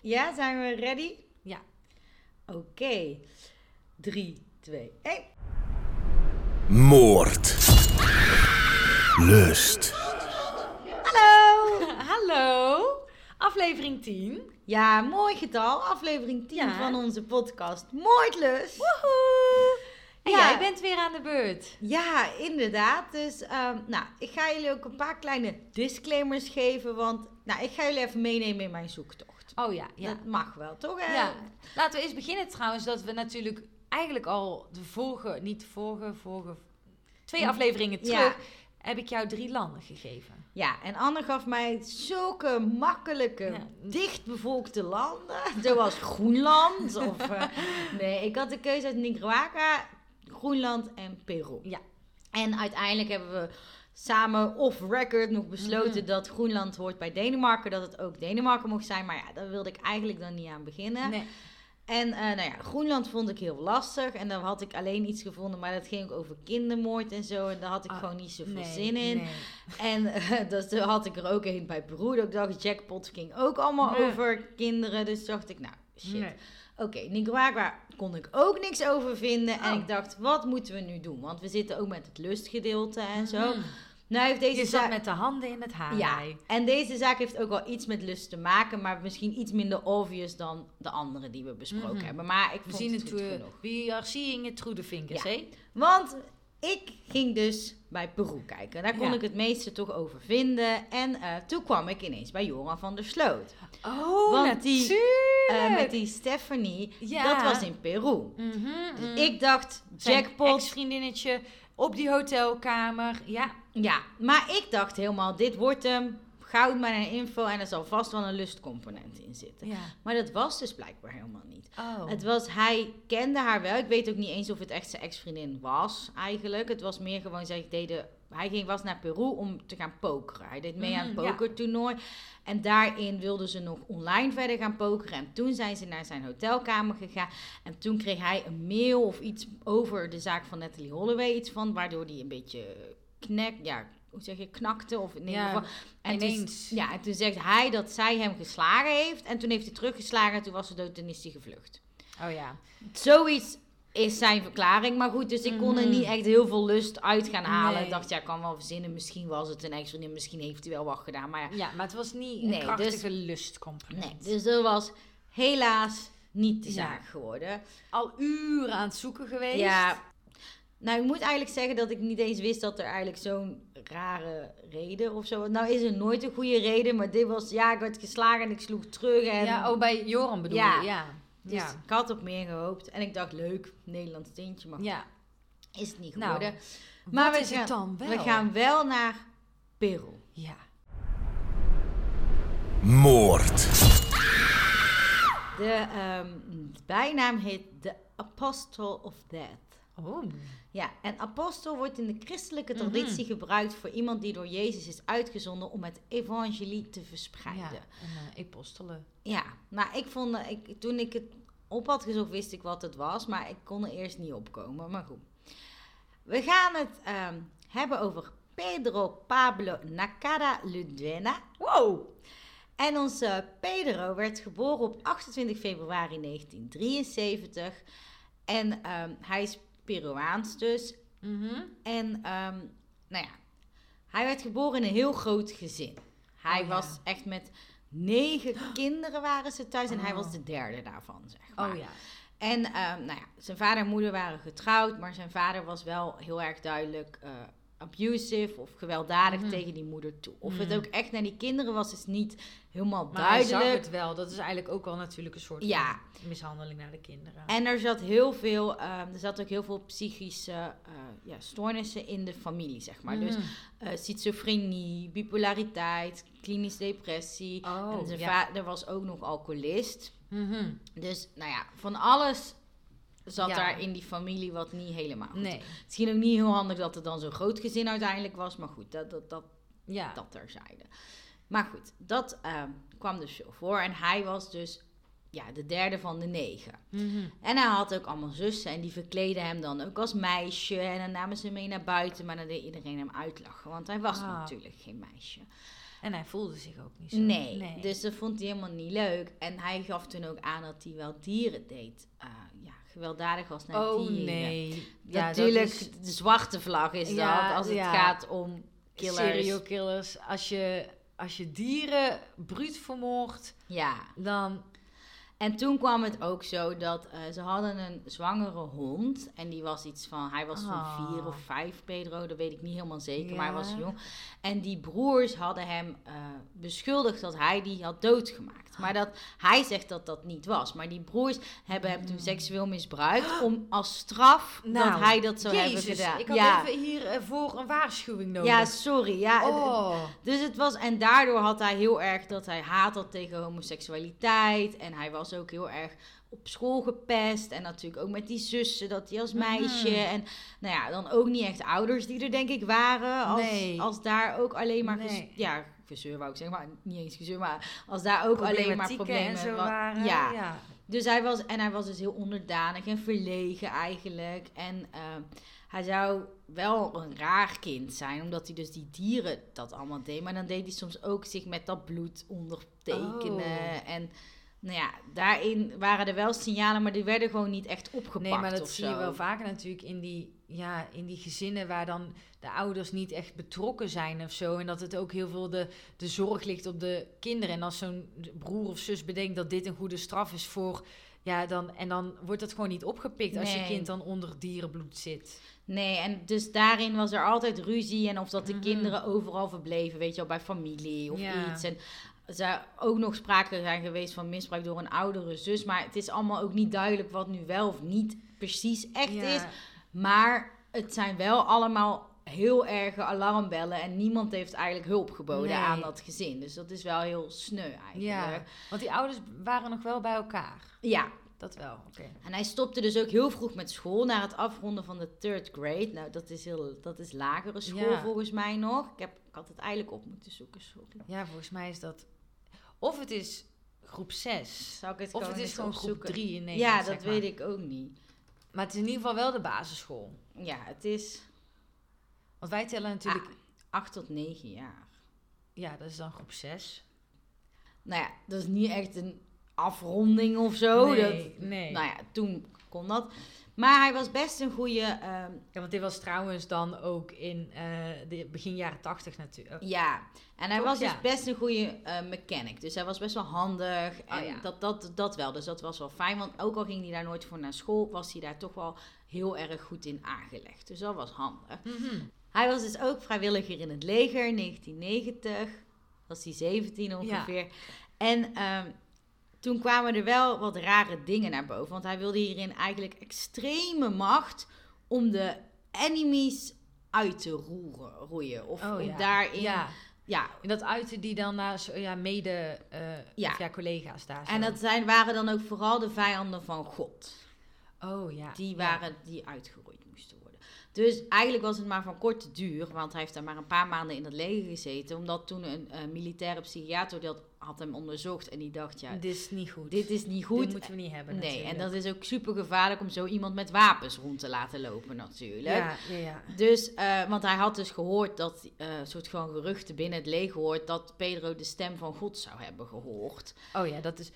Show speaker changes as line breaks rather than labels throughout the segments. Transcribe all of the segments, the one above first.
Ja, zijn we ready?
Ja.
Oké. 3, 2, 1.
Moord. Lust.
Hallo!
Hallo, aflevering 10.
Ja, mooi getal. Aflevering 10
Ja.
van onze podcast Moordlust.
Woehoe! En
Ja.
jij bent weer aan de beurt.
Ja, inderdaad. Dus, ehm, nou, ik ga jullie ook een paar kleine disclaimers geven. Want, nou, ik ga jullie even meenemen in mijn zoektocht.
Oh ja, ja.
Dat mag wel, toch? hè?
ja. Laten we eens beginnen trouwens dat we natuurlijk eigenlijk al de vorige, niet de vorige, vorige, twee afleveringen
Ja.
terug, heb ik jou drie landen gegeven.
Ja, en Anne gaf mij zulke makkelijke,
Ja.
dichtbevolkte landen. Zoals Groenland. Of, eh, nee, ik had de keuze uit Nicaragua, Groenland en Peru.
Ja.
En uiteindelijk hebben we samen off-record nog besloten dat Groenland hoort bij Denemarken. Dat het ook Denemarken mocht zijn. Maar ja, daar wilde ik eigenlijk dan niet aan beginnen.
Nee.
En eh, nou ja, Groenland vond ik heel lastig. En daar had ik alleen iets gevonden, maar dat ging ook over kindermoord en zo. En daar had ik
Ah,
gewoon niet zoveel
nee,
zin in.
nee.
En eh, dus toen had ik er ook een bij. Dat ik dacht, jackpot ging ook allemaal
Nee.
over kinderen. Dus dacht ik, nou, shit. Oké, Nicaragua kon ik ook niks over vinden. En
Oh.
ik dacht, wat moeten we nu doen? Want we zitten ook met het lustgedeelte en zo.
Mhm.
Nou heeft deze
Je zat
zaak...
met de handen in het haar.
Ja, en deze zaak heeft ook wel iets met lust te maken, maar misschien iets minder obvious dan de andere die we besproken
Mhm.
hebben. Maar ik
We
vond
zien
het goed
uh,
genoeg.
we are seeing it through the fingers,
Ja.
hè?
Want ik ging dus bij Peru kijken. Daar kon
Ja.
ik het meeste toch over vinden. En eh, toen kwam ik ineens bij Joran van der Sloot.
Oh,
Want die,
natuurlijk!
Eh, met die Stephanie,
Ja.
dat was in Peru.
Mhm,
Dus
mhm.
ik dacht,
Zijn
jackpot.
Op die hotelkamer. Ja,
Ja, maar ik dacht helemaal, dit wordt hem. Goud met een info en er zal vast wel een lustcomponent in zitten.
ja.
Maar dat was dus blijkbaar helemaal niet.
Oh.
Het was, hij kende haar wel. Ik weet ook niet eens of het echt zijn ex-vriendin was eigenlijk. Het was meer gewoon, zij deden, hij ging, was naar Peru om te gaan pokeren. Hij deed mee aan het
ja.
pokertoernooi. En daarin wilden ze nog online verder gaan pokeren. En toen zijn ze naar zijn hotelkamer gegaan. En toen kreeg hij een mail of iets over de zaak van Natalie Holloway. Iets van, waardoor hij een beetje knek, ja, hoe zeg je, knakte. Of in ieder
Ja,
geval. En toen-
ineens.
ja, en toen zegt hij dat zij hem geslagen heeft. En toen heeft hij teruggeslagen en toen was ze dood en is hij gevlucht.
Oh ja.
Zoiets is zijn verklaring. Maar goed, dus ik kon er
Mhm.
niet echt heel veel lust uit gaan halen.
Nee.
Ik dacht, ja, ik kan wel verzinnen. Misschien was het een ex-vriendin, misschien heeft hij wel wat gedaan. Maar ja,
Ja, maar het was niet een
Nee,
krachtige lustcomponent.
nee. Dus dat was helaas niet de
Ja.
zaak geworden.
Al uren aan het zoeken geweest.
Ja, nou, ik moet eigenlijk zeggen dat ik niet eens wist dat er eigenlijk zo'n rare reden of zo. Nou is er nooit een goede reden, maar dit was, ja, ik werd geslagen en ik sloeg terug. En,
Ja, oh, bij Joran bedoel
Ja.
je? Ja.
Dus
Ja.
ik had op meer gehoopt. En ik dacht, leuk, Nederlands tintje, maar
ja.
is het niet
Nou,
geworden.
Maar
we
is
gaan-
het dan wel?
We gaan wel naar Peru.
Ja.
Moord.
De ehm, bijnaam heet The Apostle of Death.
Oh.
Ja, en apostel wordt in de christelijke
Mhm.
traditie gebruikt voor iemand die door Jezus is uitgezonden om het evangelie te verspreiden.
Ja, en uh.
Ja, nou, ik vond, eh, ik, toen ik het op had gezocht, wist ik wat het was, maar ik kon er eerst niet opkomen. Maar goed. We gaan het ehm, hebben over Pedro Pablo Nakada Luduena.
Wow.
En onze Pedro werd geboren op 28 februari 1973. En ehm, hij is Peruaans dus.
Mhm.
En ehm, nou ja, hij werd geboren in een heel groot gezin. Hij
Oh ja.
was echt met negen kinderen waren ze thuis en hij
Oh.
was de derde daarvan, zeg maar.
Oh ja.
En ehm, nou ja, zijn vader en moeder waren getrouwd, maar zijn vader was wel heel erg duidelijk eh, abusive of gewelddadig
Mhm.
tegen die moeder toe. Of het
Mhm.
ook echt naar die kinderen was, is niet helemaal
Maar hij zag
duidelijk.
het wel. Dat is eigenlijk ook wel natuurlijk een soort
Ja.
mishandeling naar de kinderen.
En er zat heel veel, ehm, er zat ook heel veel psychische eh, ja, stoornissen in de familie, zeg maar. Dus
Mhm.
eh, schizofrenie, bipolariteit, klinische depressie.
Oh,
en zijn
ja.
vader was ook nog alcoholist.
Mhm.
Dus nou ja, van alles zat
Ja.
daar in die familie wat niet helemaal goed.
Nee.
Misschien ook niet heel handig dat het dan zo'n groot gezin uiteindelijk was. Maar goed, dat, dat, dat,
Ja.
dat terzijde. Maar goed, dat ehm, kwam dus veel voor. En hij was dus ja, de derde van de negen.
Mhm.
En hij had ook allemaal zussen en die verkleden hem dan ook als meisje. En dan namen ze mee naar buiten, maar dan deed iedereen hem uitlachen, want hij was
Ah.
natuurlijk geen meisje.
En hij voelde zich ook niet zo.
Nee, dus dat vond hij helemaal niet leuk. En hij gaf toen ook aan dat hij wel dieren deed. Uh, ja, gewelddadig was naar
oh,
dieren.
nee.
Ja, Natuurlijk, is... de zwarte vlag is
Ja,
dat als het
ja.
gaat om killers.
Serial killers. Als je, als je dieren bruut vermoordt,
Ja,
dan...
en toen kwam het ook zo dat eh, ze hadden een zwangere hond. En die was iets van, hij was
Ah.
van vier of vijf, Pedro, dat weet ik niet helemaal zeker, maar hij was jong. En die broers hadden hem eh, beschuldigd dat hij die had doodgemaakt. Maar dat, hij zegt dat dat niet was. Maar die broers hebben hem toen seksueel misbruikt om als straf dat
Nou,
hij dat zou
Jezus,
hebben gedaan.
ik had
ja.
even hier eh, voor een waarschuwing nodig.
ja, sorry. Ja,
oh.
dus het was, en daardoor had hij heel erg dat hij haat had tegen homoseksualiteit. En hij was ook heel erg op school gepest. En natuurlijk ook met die zussen, dat hij als meisje.
Mhm.
En nou ja, dan ook niet echt ouders die er denk ik waren. Als,
Nee.
als daar ook alleen maar,
Nee.
ja, gezeur wou ik zeggen, maar niet eens gezeur. Maar als daar ook alleen maar problemen
en zo waren.
Ja,
ja.
dus hij was, en hij was dus heel onderdanig en verlegen eigenlijk. En eh, hij zou wel een raar kind zijn, omdat hij dus die dieren dat allemaal deed. Maar dan deed hij soms ook zich met dat bloed ondertekenen.
Oh.
En nou ja, daarin waren er wel signalen, maar die werden gewoon niet echt opgepakt
Nee, maar dat zie
zo.
je wel vaker natuurlijk in die, ja, in die gezinnen waar dan de ouders niet echt betrokken zijn of zo. En dat het ook heel veel de, de zorg ligt op de kinderen. En als zo'n broer of zus bedenkt dat dit een goede straf is voor... Ja, dan, en dan wordt dat gewoon niet opgepikt als je kind dan onder dierenbloed zit.
Nee, en dus daarin was er altijd ruzie. En of dat de
Mhm.
kinderen overal verbleven, weet je wel, bij familie of
Ja.
iets. En zou ook nog sprake zijn geweest van misbruik door een oudere zus. Maar het is allemaal ook niet duidelijk wat nu wel of niet precies echt
Ja.
is. Maar het zijn wel allemaal heel erge alarmbellen. En niemand heeft eigenlijk hulp geboden
Nee.
aan dat gezin. Dus dat is wel heel sneu eigenlijk.
Ja, want die ouders waren nog wel bij elkaar.
ja.
Dat wel, oké.
En hij stopte dus ook heel vroeg met school, na het afronden van de third grade. Nou, dat is, heel, dat is lagere school
Ja.
volgens mij nog. Ik, heb, ik had het eigenlijk op moeten zoeken, sorry.
Ja, volgens mij is dat... Of het is groep 6.
Zou ik het
Of het is gewoon groep
opzoeken?
3 in Nederland,
Ja, dat
maar.
weet ik ook niet.
Maar het is in ieder geval wel de basisschool.
Ja, het is
Want wij tellen natuurlijk...
ah, 8 tot 9 jaar.
Ja, dat is dan groep 6.
Nou ja, dat is niet echt een afronding of zo.
nee,
Dat,
nee.
Nou ja, toen kon dat. Maar hij was best een goede... ehm,
Ja, want dit was trouwens dan ook in eh, de begin jaren 80 natuurlijk.
Ja, en hij
Toch?
was dus
Ja.
best een goede eh, mechanic. Dus hij was best wel handig. En
Oh, ja.
dat, dat, dat wel. Dus dat was wel fijn. Want ook al ging hij daar nooit voor naar school, was hij daar toch wel heel erg goed in aangelegd. Dus dat was handig.
Mhm.
Hij was dus ook vrijwilliger in het leger in 1990. Was hij 17 ongeveer. En ehm, toen kwamen er wel wat rare dingen naar boven. Want hij wilde hierin eigenlijk extreme macht om de enemies uit te roeren, roeien. Of
Oh,
om
ja.
daarin...
Ja,
ja,
en dat uiten die dan naar ja, mede eh,
Ja.
collega's daar.
En
zo.
dat zijn, waren dan ook vooral de vijanden van God.
Oh ja.
Die
ja.
waren die uitgeroeid moesten worden. Dus eigenlijk was het maar van korte duur, want hij heeft daar maar een paar maanden in het leger gezeten. Omdat toen een eh, militaire psychiater dat had hem onderzocht en die dacht, ja,
Dit is niet goed.
dit is niet
Dit
goed.
moeten we niet hebben
Nee,
natuurlijk.
en dat is ook super gevaarlijk om zo iemand met wapens rond te laten lopen natuurlijk.
Ja, ja, ja.
Dus, eh, want hij had dus gehoord dat, eh soort gewoon geruchten binnen het leger hoort, dat Pedro de stem van God zou hebben gehoord.
Oh ja, dat is...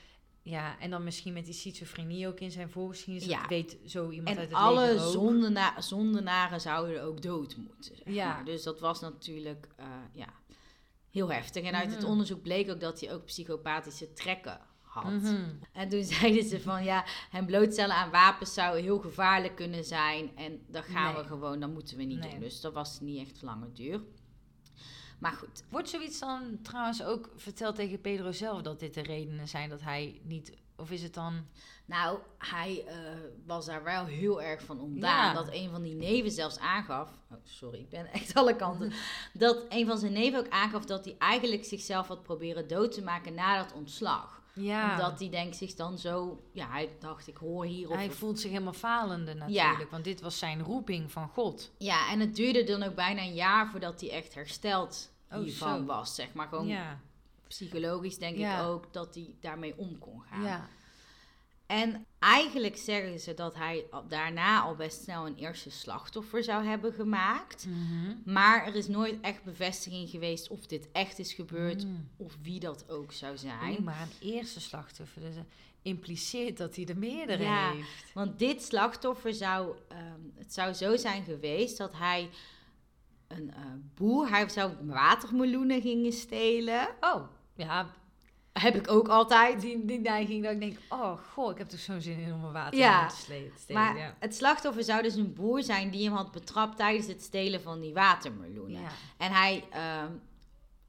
Ja, en dan misschien met die schizofrenie ook in zijn voorgeschiedenis.
Ja.
Dat weet zo iemand
En
uit het
alle zondena zondenaren zouden ook dood moeten. zeg
Ja.
Dus dat was natuurlijk eh, ja, heel heftig. En uit het
Mhm.
onderzoek bleek ook dat hij ook psychopathische trekken had.
Mhm.
En toen zeiden ze van ja, hem blootstellen aan wapens zou heel gevaarlijk kunnen zijn. En dat gaan
Nee.
we gewoon, dat moeten we niet
Nee.
doen. Dus dat was niet echt lange duur. Maar goed,
Wordt zoiets dan trouwens ook verteld tegen Pedro zelf dat dit de redenen zijn dat hij niet. Of is het dan.
Nou, hij eh, was daar wel heel erg van ontdaan.
Ja.
Dat een van die neven zelfs aangaf. Oh, sorry, ik ben echt alle kanten. dat een van zijn neven ook aangaf dat hij eigenlijk zichzelf had proberen dood te maken na dat ontslag.
Ja,
Omdat hij denkt zich dan zo. Ja, hij dacht, ik hoor hier. Of
hij voelt zich helemaal falende natuurlijk. Want dit was zijn roeping van God.
Ja, en het duurde dan ook bijna een jaar voordat hij echt hersteld
Oh,
hiervan
zo.
was. Zeg maar gewoon
Ja,
psychologisch denk ik ook dat hij daarmee om kon gaan.
ja.
En eigenlijk zeggen ze dat hij daarna al best snel een eerste slachtoffer zou hebben gemaakt.
Mhm.
Maar er is nooit echt bevestiging geweest of dit echt is gebeurd
Mm.
of wie dat ook zou zijn.
Maar een eerste slachtoffer. Dus dat impliceert dat hij er meerdere
Ja.
heeft.
Want dit slachtoffer zou, ehm, het zou zo zijn geweest dat hij een eh, boer, hij zou watermeloenen gingen stelen.
Oh, ja,
Heb ik ook altijd.
die, die neiging dat ik denk, oh goh, ik heb toch zo'n zin in om een water
Ja,
te stelen.
Maar
ja.
het slachtoffer zou dus een boer zijn die hem had betrapt tijdens het stelen van die watermeloenen.
Ja.
En hij ehm,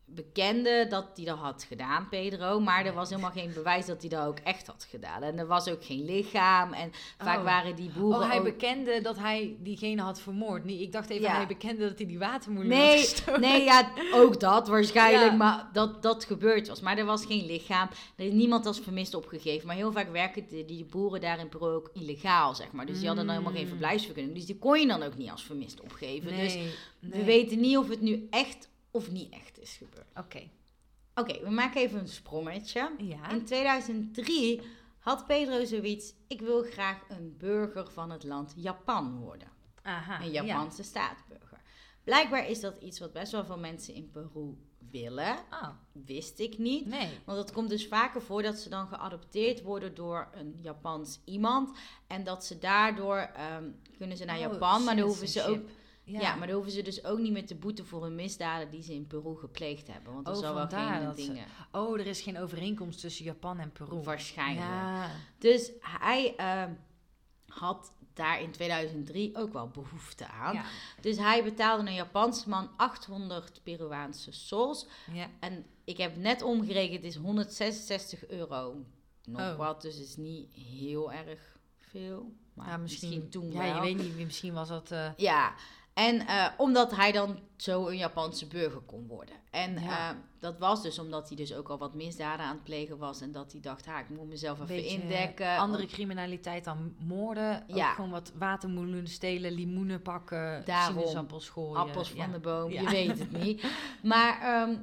bekende dat hij dat had gedaan, Pedro. Maar er was helemaal geen bewijs dat hij dat ook echt had gedaan. En er was ook geen lichaam. En vaak
Oh.
waren die boeren
Oh, hij
ook...
bekende dat hij diegene had vermoord. Nee, ik dacht even,
Ja.
hij bekende dat hij die watermoeder had
Nee,
gestolen.
nee, ja, ook dat waarschijnlijk.
Ja.
Maar dat dat gebeurd was. Maar er was geen lichaam. Er is niemand als vermist opgegeven. Maar heel vaak werken die, die boeren daar in Peru ook illegaal, zeg maar. Dus die hadden dan helemaal geen
Mm.
verblijfsvergunning. Dus die kon je dan ook niet als vermist opgeven.
Nee,
Dus
nee.
we weten niet of het nu echt of niet echt is gebeurd.
Oké,
Oké, we maken even een sprongetje.
ja.
In 2003 had Pedro zoiets. Ik wil graag een burger van het land Japan worden.
Aha,
Een
ja.
Japanse staatsburger. Blijkbaar is dat iets wat best wel veel mensen in Peru willen.
Oh,
Wist ik niet.
nee.
Want het komt dus vaker voor dat ze dan geadopteerd worden door een Japans iemand. En dat ze daardoor ehm, kunnen ze naar
Oh,
Japan. Maar dan hoeven ze ook. Ja. maar dan hoeven ze dus ook niet meer te boeten voor hun misdaden die ze in Peru gepleegd hebben. Want er
Oh,
zal wel geen
dat ze-
dingen.
Oh, er is geen overeenkomst tussen Japan en Peru.
Waarschijnlijk.
Ja.
Dus hij ehm, had daar in 2003 ook wel behoefte aan.
Ja.
Dus hij betaalde een Japanse man 800 Peruaanse sols.
ja.
En ik heb net omgerekend, het is 166 euro. Nog
Oh.
wat, dus het is niet heel erg veel. Maar
Ja,
misschien,
misschien,
toen
ja,
wel.
je weet niet, misschien was dat... eh,
Ja, en eh, omdat hij dan zo een Japanse burger kon worden. En
Ja.
eh, dat was dus omdat hij dus ook al wat misdaden aan het plegen was. En dat hij dacht, ha, ik moet mezelf even
beetje
indekken.
Andere criminaliteit dan moorden.
Ja.
Ook gewoon wat watermeloenen stelen, limoenen pakken,
Daarom.
sinaasappels gooien.
appels van
ja.
de boom, je weet het niet. Maar, ehm,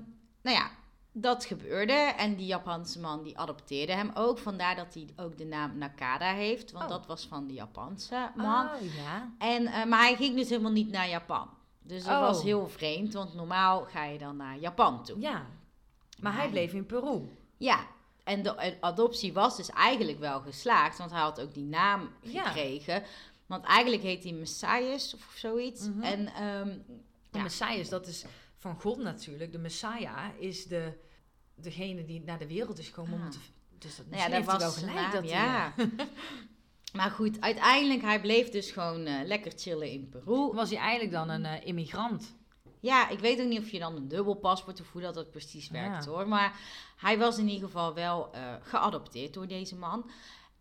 nou ja, dat gebeurde. En die Japanse man, die adopteerde hem ook. Vandaar dat hij ook de naam Nakada heeft. Want
Oh.
dat was van de Japanse man.
Oh, ja.
En, eh, maar hij ging dus helemaal niet naar Japan. Dus dat
Oh.
was heel vreemd. Want normaal ga je dan naar Japan toe.
Ja. Maar hij bleef in Peru.
Ja, en de adoptie was dus eigenlijk wel geslaagd, want hij had ook die naam
Ja.
gekregen. Want eigenlijk heet hij Messias of zoiets.
Mhm.
En
De
Ja.
Messias, dat is van God natuurlijk. De Messiah is de, degene die naar de wereld is gekomen om
Ah.
te... Dus dat,
nou ja, dat was
wel gelijk
naam,
dat hij...
ja. maar goed, uiteindelijk, hij bleef dus gewoon eh, lekker chillen in Peru.
Was hij eigenlijk dan een eh, immigrant?
Ja, ik weet ook niet of je dan een dubbel paspoort of hoe dat, dat precies werkt
Ja.
hoor. Maar hij was in ieder geval wel eh, geadopteerd door deze man.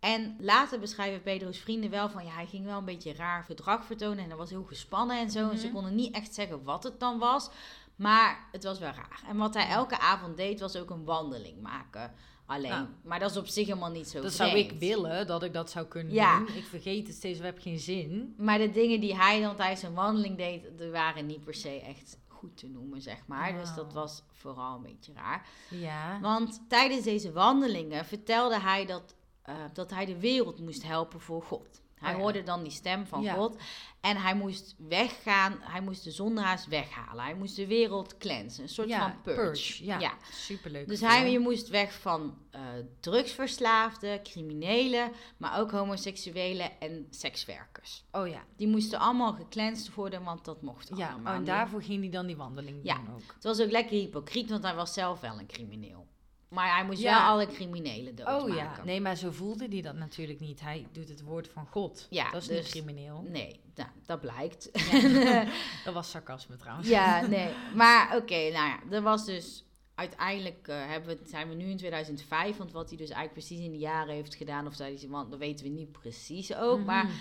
En later beschrijven Pedro's vrienden wel van ja, hij ging wel een beetje raar gedrag vertonen en hij was heel gespannen en zo. En ze
Mhm.
konden niet echt zeggen wat het dan was, maar het was wel raar. En wat hij elke avond deed was ook een wandeling maken alleen.
Nou.
maar dat is op zich helemaal niet zo
Dat zou ik willen, dat ik dat zou kunnen
Ja.
doen. Ik vergeet het steeds, we hebben geen zin.
Maar de dingen die hij dan tijdens zijn wandeling deed, die waren niet per se echt goed te noemen, zeg maar. Dus dat
Oh.
was vooral een beetje raar.
Ja.
Want tijdens deze wandelingen vertelde hij dat, eh, dat hij de wereld moest helpen voor God. Hij
Oh ja.
hoorde dan die stem van
Ja.
God. En hij moest weggaan. Hij moest de zondaars weghalen. Hij moest de wereld cleansen. Een soort
ja,
van purge.
Ja, superleuk.
Dus hij, je moest weg van eh, drugsverslaafden, criminelen, maar ook homoseksuelen en sekswerkers.
Oh ja,
Die moesten allemaal gecleansed worden, want dat mocht
ja.
allemaal
Oh, en daarvoor ging hij dan die wandeling
Ja.
doen ook.
Het was ook lekker hypocriet, want hij was zelf wel een crimineel. Maar hij moest
Ja.
wel alle criminelen doodmaken.
Oh ja, nee, maar zo voelde hij dat natuurlijk niet. Hij doet het woord van God.
Ja,
dat is
dus-
niet crimineel.
Nee, nou, dat blijkt.
Ja. dat was sarcasme trouwens.
ja, nee. Maar oké, nou ja, er was dus... Uiteindelijk eh, hebben we, zijn we nu in 2005, want wat hij dus eigenlijk precies in die jaren heeft gedaan, of dat, want dat weten we niet precies ook. Maar
Mhm.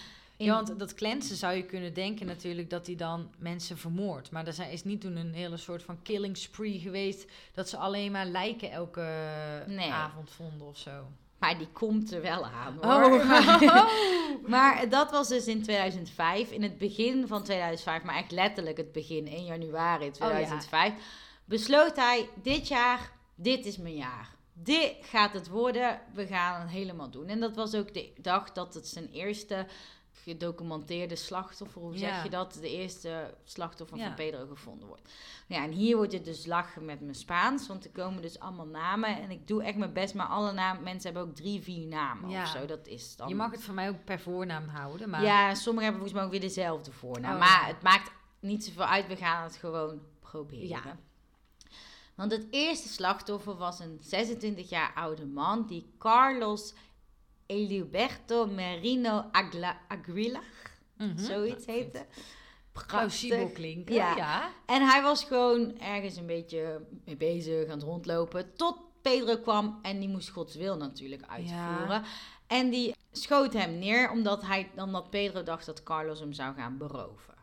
In-
Ja, want dat cleansen zou je kunnen denken natuurlijk dat hij dan mensen vermoordt. Maar er is niet toen een hele soort van killing spree geweest... dat ze alleen maar lijken elke
Nee.
avond vonden of zo.
Maar die komt er wel aan
Oh.
hoor. Maar, maar dat was dus in 2005. In het begin van 2005, maar echt letterlijk het begin, 1 januari
Oh,
2005, besloot hij dit jaar, dit is mijn jaar. dit gaat het worden, we gaan het helemaal doen. En dat was ook de dag dat het zijn eerste gedocumenteerde slachtoffer, hoe zeg je dat, de eerste slachtoffer van Pedro gevonden wordt. Ja, en hier wordt het dus lachen met mijn Spaans, want er komen dus allemaal namen en ik doe echt mijn best, maar alle namen, mensen hebben ook drie, vier namen
Ja.
of zo, dat is dan...
Je mag het voor mij ook per voornaam houden, maar...
Ja, en sommigen hebben volgens mij ook weer dezelfde voornaam.
Oh,
maar het maakt niet zoveel uit, we gaan het gewoon proberen.
Ja.
Want het eerste slachtoffer was een 26 jaar oude man die Carlos Eliberto Merino Agla Aguilar,
Mhm.
zoiets heette.
Plausibel klinken,
Ja.
ja.
En hij was gewoon ergens een beetje mee bezig, aan het rondlopen. Tot Pedro kwam en die moest Gods wil natuurlijk uitvoeren. En die schoot hem neer omdat, hij, omdat Pedro dacht dat Carlos hem zou gaan beroven.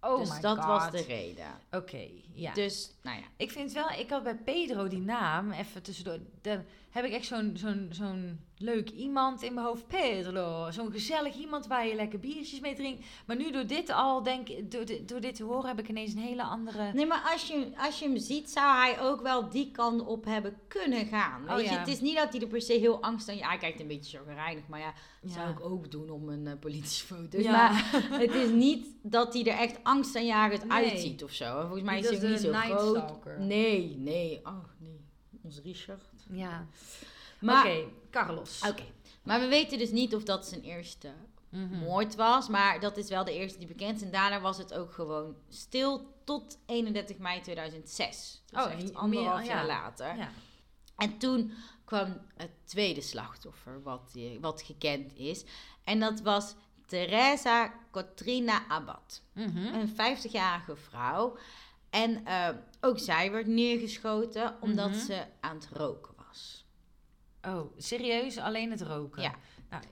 Oh
dus
my
dat
God.
was de reden.
Oké, ja.
Dus, nou ja.
Ik vind wel, ik had bij Pedro die naam, even tussendoor, dan heb ik echt zo'n zo'n zo'n leuk iemand in mijn hoofd. Pedro, zo'n gezellig iemand waar je lekker biertjes mee drinkt. Maar nu door dit al, denk door, dit- door dit te horen, heb ik ineens een hele andere...
Nee, maar als je, als je hem ziet, zou hij ook wel die kant op hebben kunnen gaan. Weet
Oh,
je,
ja.
het is niet dat hij er per se heel angst aan... Ja, hij kijkt een beetje chagrijnig, maar ja, dat
Ja.
zou ik ook doen om een eh, politiefoto.
Ja.
Maar het is niet dat hij er echt angstaanjagend
Nee.
uitziet of zo. En volgens mij is hij niet zo groot.
Stalker.
Nee, nee. Oh, nee. Ons Richard.
Ja.
Maar,
Oké, Carlos.
Oké. Maar we weten dus niet of dat zijn eerste
Mhm.
moord was. Maar dat is wel de eerste die bekend is. En daarna was het ook gewoon stil tot 31 mei 2006. Dus
Oh,
echt
meer-
anderhalf
ja.
jaar later.
Ja.
En toen kwam het tweede slachtoffer wat, wat gekend is. En dat was Teresa Cotrina Abad.
Mhm.
Een 50-jarige vrouw. En eh, ook zij werd neergeschoten omdat
Mhm.
ze aan het roken.
Oh, serieus? Alleen het roken?
Ja.
Nou,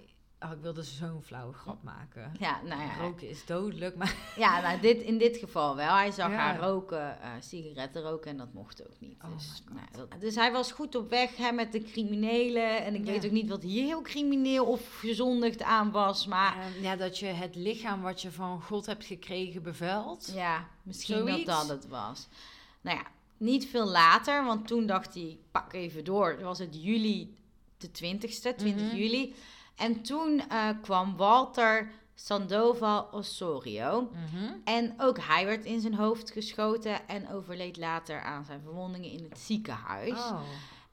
oh, ik wilde zo'n flauwe grap maken.
Ja, nou ja,
Roken is dodelijk, maar...
ja nou, dit, in dit geval wel. Hij zag
Ja.
haar roken, eh, sigaretten roken en dat mocht ook niet.
Oh
dus, nou, dat- dus hij was goed op weg hè, met de criminelen. En ik
Ja.
weet ook niet wat hier heel crimineel of gezondigd aan was. Maar
Ehm, ja, dat je het lichaam wat je van God hebt gekregen bevuilt.
Ja, misschien
Zoiets?
dat dat het was. Nou ja, niet veel later, want toen dacht hij, pak even door. Was het juli de 20ste, 20
Mhm.
juli. En toen eh, kwam Walter Sandoval Osorio.
Mhm.
En ook hij werd in zijn hoofd geschoten en overleed later aan zijn verwondingen in het ziekenhuis.
Oh.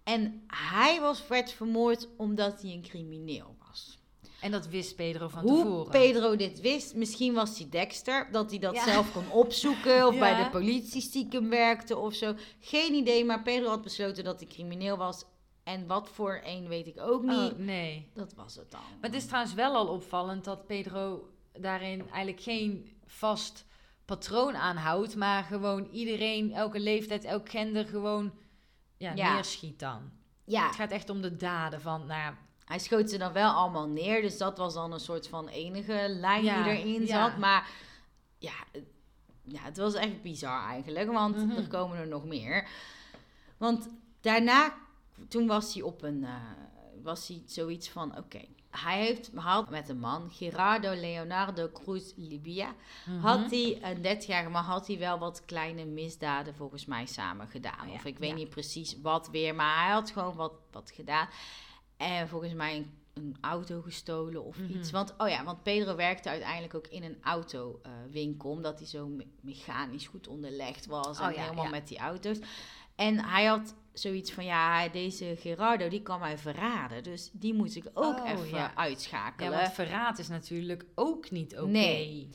En hij was, werd vermoord omdat hij een crimineel was.
En dat wist Pedro van
Hoe
tevoren.
Pedro dit wist, misschien was hij Dexter, dat hij dat
Ja.
zelf kon opzoeken of
Ja.
bij de politie stiekem werkte of zo. Geen idee, maar Pedro had besloten dat hij crimineel was. En wat voor een weet ik ook niet.
Oh, nee.
Dat was het dan.
Maar het is trouwens wel al opvallend dat Pedro daarin eigenlijk geen vast patroon aanhoudt, maar gewoon iedereen, elke leeftijd, elk gender gewoon ja,
Ja.
neerschiet dan.
Ja,
Het gaat echt om de daden van, nou ja,
hij schoot ze dan wel allemaal neer. Dus dat was dan een soort van enige lijn
Ja,
die erin zat. Maar ja, het- ja, het was echt bizar eigenlijk. Want
Mhm.
er komen er nog meer. Want daarna, toen was hij op een... eh, was hij zoiets van, oké. Hij heeft had met een man, Gerardo Leonardo Cruz Libia,
mhm.
had hij, een 30-jarige man, had hij wel wat kleine misdaden volgens mij samen gedaan.
Oh
Of ik weet niet precies wat weer, maar hij had gewoon wat, wat gedaan. En volgens mij een, een auto gestolen of
Mhm.
iets. Want, oh ja, want Pedro werkte uiteindelijk ook in een autowinkel, omdat hij zo me- mechanisch goed onderlegd was.
Oh
en
ja,
helemaal
ja.
met die auto's. En hij had zoiets van, ja, deze Gerardo, die kan mij verraden. Dus die moet ik ook
Oh,
even
ja. Ja,
uitschakelen.
want verraad is natuurlijk ook niet oké.
Nee.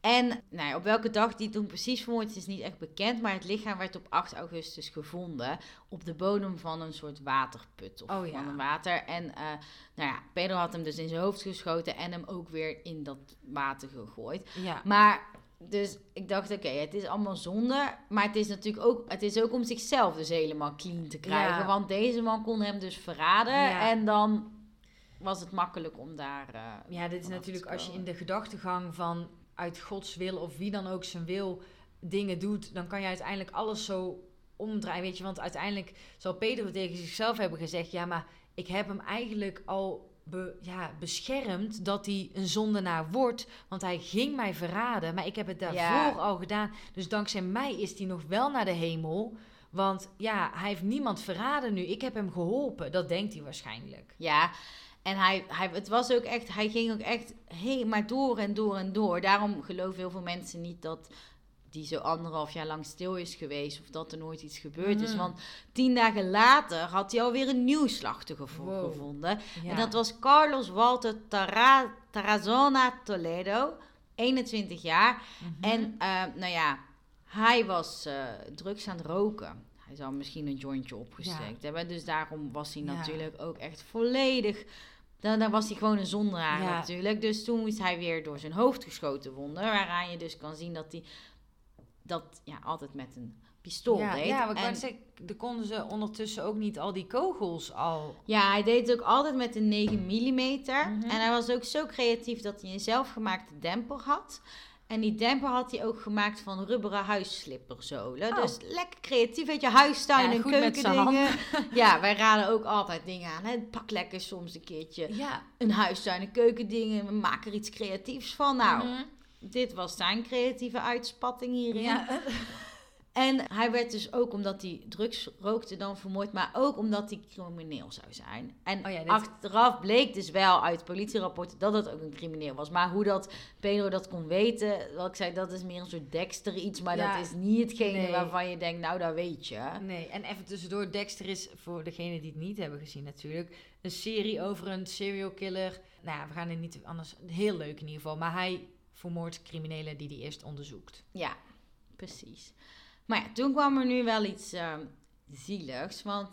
En nou ja, op welke dag die toen precies vermoord is, is niet echt bekend. Maar het lichaam werd op 8 augustus gevonden. Op de bodem van een soort waterput. Of
Oh ja.
van een water. En eh, nou ja, Pedro had hem dus in zijn hoofd geschoten. En hem ook weer in dat water gegooid.
Ja.
Maar dus ik dacht, oké, het is allemaal zonde. Maar het is natuurlijk ook, het is ook om zichzelf dus helemaal clean te krijgen.
Ja.
Want deze man kon hem dus verraden.
Ja.
En dan was het makkelijk om daar... eh,
Ja, dit is natuurlijk als je in de gedachtegang van uit Gods wil of wie dan ook zijn wil dingen doet, dan kan je uiteindelijk alles zo omdraaien. Weet je, want uiteindelijk zal Pedro tegen zichzelf hebben gezegd: Ja, maar ik heb hem eigenlijk al be- ja, beschermd dat hij een zondenaar wordt, want hij ging mij verraden, maar ik heb het daarvoor
Ja.
al gedaan. Dus dankzij mij is hij nog wel naar de hemel. Want ja, hij heeft niemand verraden nu. Ik heb hem geholpen. Dat denkt hij waarschijnlijk.
Ja, en hij, hij, het was ook echt, hij ging ook echt heen, maar door en door en door. Daarom geloven heel veel mensen niet dat die zo anderhalf jaar lang stil is geweest of dat er nooit iets gebeurd is.
Mm.
Want tien dagen later had hij alweer een nieuw slachtoffer
Wow.
gevonden.
Ja.
En dat was Carlos Walter Tara, Tarazona Toledo, 21 jaar.
Mhm.
En eh, nou ja, hij was eh, drugs aan het roken. Hij zou misschien een jointje opgestekt hebben. Dus daarom was hij
Ja.
natuurlijk ook echt volledig... Dan, dan was hij gewoon een zondaar
Ja.
natuurlijk. Dus toen moest hij weer door zijn hoofd geschoten worden. Waaraan je dus kan zien dat hij dat ja, altijd met een pistool
ja,
deed.
ja, maar ik dan konden ze ondertussen ook niet al die kogels al.
Ja, hij deed het ook altijd met een 9 mm.
Mhm.
En hij was ook zo creatief dat hij een zelfgemaakte demper had. En die demper had hij ook gemaakt van rubberen huisslipperzolen.
Oh.
Dus lekker creatief, weet je, huistuin
Ja,
en keukendingen. Ja, wij raden ook altijd dingen aan. Hè. Pak lekker soms een keertje
Ja.
een huistuin en keukendingen. We maken er iets creatiefs van. Nou,
Mhm.
Dit was zijn creatieve uitspatting hierin.
ja.
En hij werd dus ook omdat hij drugs rookte dan vermoord, maar ook omdat hij crimineel zou zijn. En
Oh ja, dit-
achteraf bleek dus wel uit politierapporten dat het ook een crimineel was. Maar hoe dat Pedro dat kon weten, wat ik zei, dat is meer een soort Dexter iets, maar
Ja,
dat is niet hetgene
nee.
waarvan je denkt, nou dat weet je.
Nee, en even tussendoor, Dexter is, voor degenen die het niet hebben gezien natuurlijk, een serie over een serial killer. Nou ja, we gaan het niet anders, heel leuk in ieder geval, maar hij vermoordt criminelen die hij eerst onderzoekt.
Ja, precies. Maar ja, toen kwam er nu wel iets ehm, zieligs, want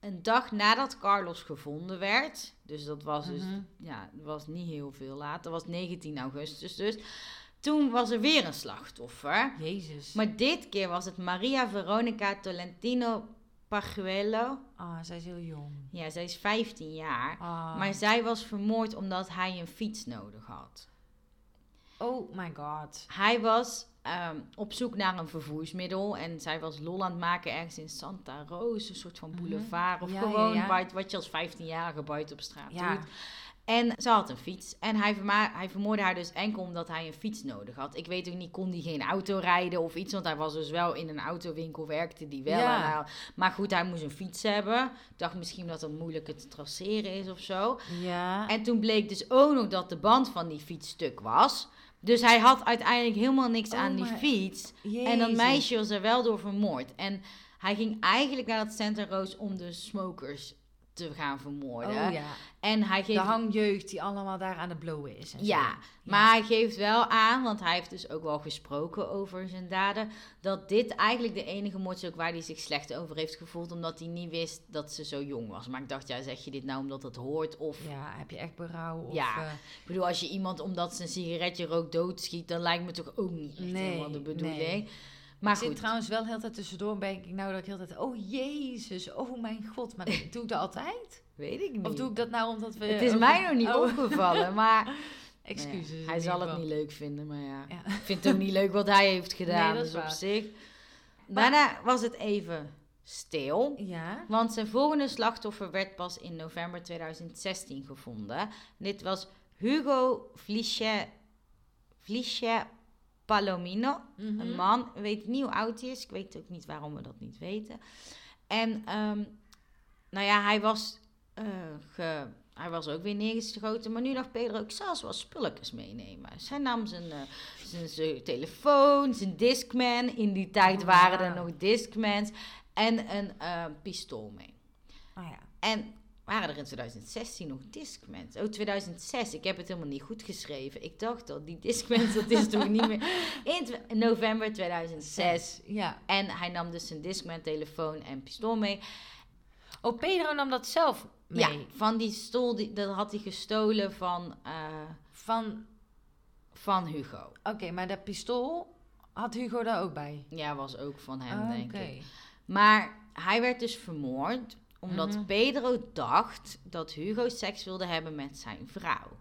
een dag nadat Carlos gevonden werd, dus dat was dus
Mhm.
ja, was niet heel veel later. Was 19 augustus dus. Toen was er weer een slachtoffer.
Jezus.
Maar dit keer was het Maria Veronica Tolentino Pajuelo.
Ah, zij is heel jong.
Ja, zij is 15 jaar.
Ah.
Maar zij was vermoord omdat hij een fiets nodig had.
Oh my god.
Hij was ehm, op zoek naar een vervoersmiddel. En zij was lol aan het maken ergens in Santa Rosa. Een soort van
Mhm.
boulevard. Of
Ja,
gewoon
ja, ja.
Wat, wat je als 15-jarige buiten op straat doet. En ze had een fiets. En hij, hij vermoordde haar dus enkel omdat hij een fiets nodig had. Ik weet ook niet, kon hij geen auto rijden of iets? Want hij was dus wel in een autowinkel, werkte die wel.
Ja.
En hij- maar goed, hij moest een fiets hebben. Ik dacht misschien dat het moeilijker te traceren is of zo.
Ja.
En toen bleek dus ook nog dat de band van die fiets stuk was. Dus hij had uiteindelijk helemaal niks
Oh
aan die fiets. En dat meisje was er wel door vermoord. En hij ging eigenlijk naar dat Santa Roos om de smokers te gaan vermoorden.
Oh ja.
En hij
De
geeft
hangjeugd die allemaal daar aan het blowen is. En
ja, maar hij geeft wel aan, want hij heeft dus ook wel gesproken over zijn daden, dat dit eigenlijk de enige moord is ook waar hij zich slecht over heeft gevoeld, omdat hij niet wist dat ze zo jong was. Maar ik dacht, ja, zeg je dit nou omdat het hoort? Of,
Ja, heb je echt berouw? Of,
Ja.
eh,
ik bedoel, als je iemand omdat ze een sigaretje rookt doodschiet, dan lijkt me toch ook niet echt
Nee,
helemaal de bedoeling.
nee.
Maar
ik zit
goed,
trouwens wel heel tijd tussendoor, denk ik nou dat ik heel tijd, oh jezus, oh mijn god. Maar doe ik dat altijd?
weet ik niet.
Of doe ik dat nou omdat we...
het is
over-
mij nog niet
Oh,
opgevallen, maar
Excuses.
nou ja, hij zal het niet leuk vinden, maar ja.
Ja.
Ik vind het ook niet leuk wat hij heeft gedaan,
Nee, dat is
dus op zich. Daarna was het even stil.
Ja.
Want zijn volgende slachtoffer werd pas in november 2016 gevonden. Dit was Hugo Fliche, Fliche Palomino.
Mhm.
Een man, we weten niet hoe oud hij is. Ik weet ook niet waarom we dat niet weten. En ehm, nou ja, hij was, eh, ge- hij was ook weer neergeschoten. Maar nu dacht Pedro, ik zal eens wat spulletjes meenemen. Zij nam zijn, eh, zijn, zijn telefoon, zijn Discman. In die tijd
Oh,
waren er nog Discmans. En een eh, pistool mee.
Oh ja.
En waren er in 2016 nog Discmans? Oh, 2006. Ik heb het helemaal niet goed geschreven. Ik dacht al, die Discmans, dat is toch niet meer... In november 2006.
Ja.
En hij nam dus zijn Discman, telefoon en pistool mee.
Oh, Pedro nam dat zelf mee.
Ja, van die stoel, die, dat had hij gestolen van, eh,
Van,
van Hugo.
oké, maar dat pistool had Hugo daar ook bij?
Ja, was ook van hem,
Oh,
denk ik. Maar hij werd dus vermoord omdat
Mhm.
Pedro dacht dat Hugo seks wilde hebben met zijn vrouw.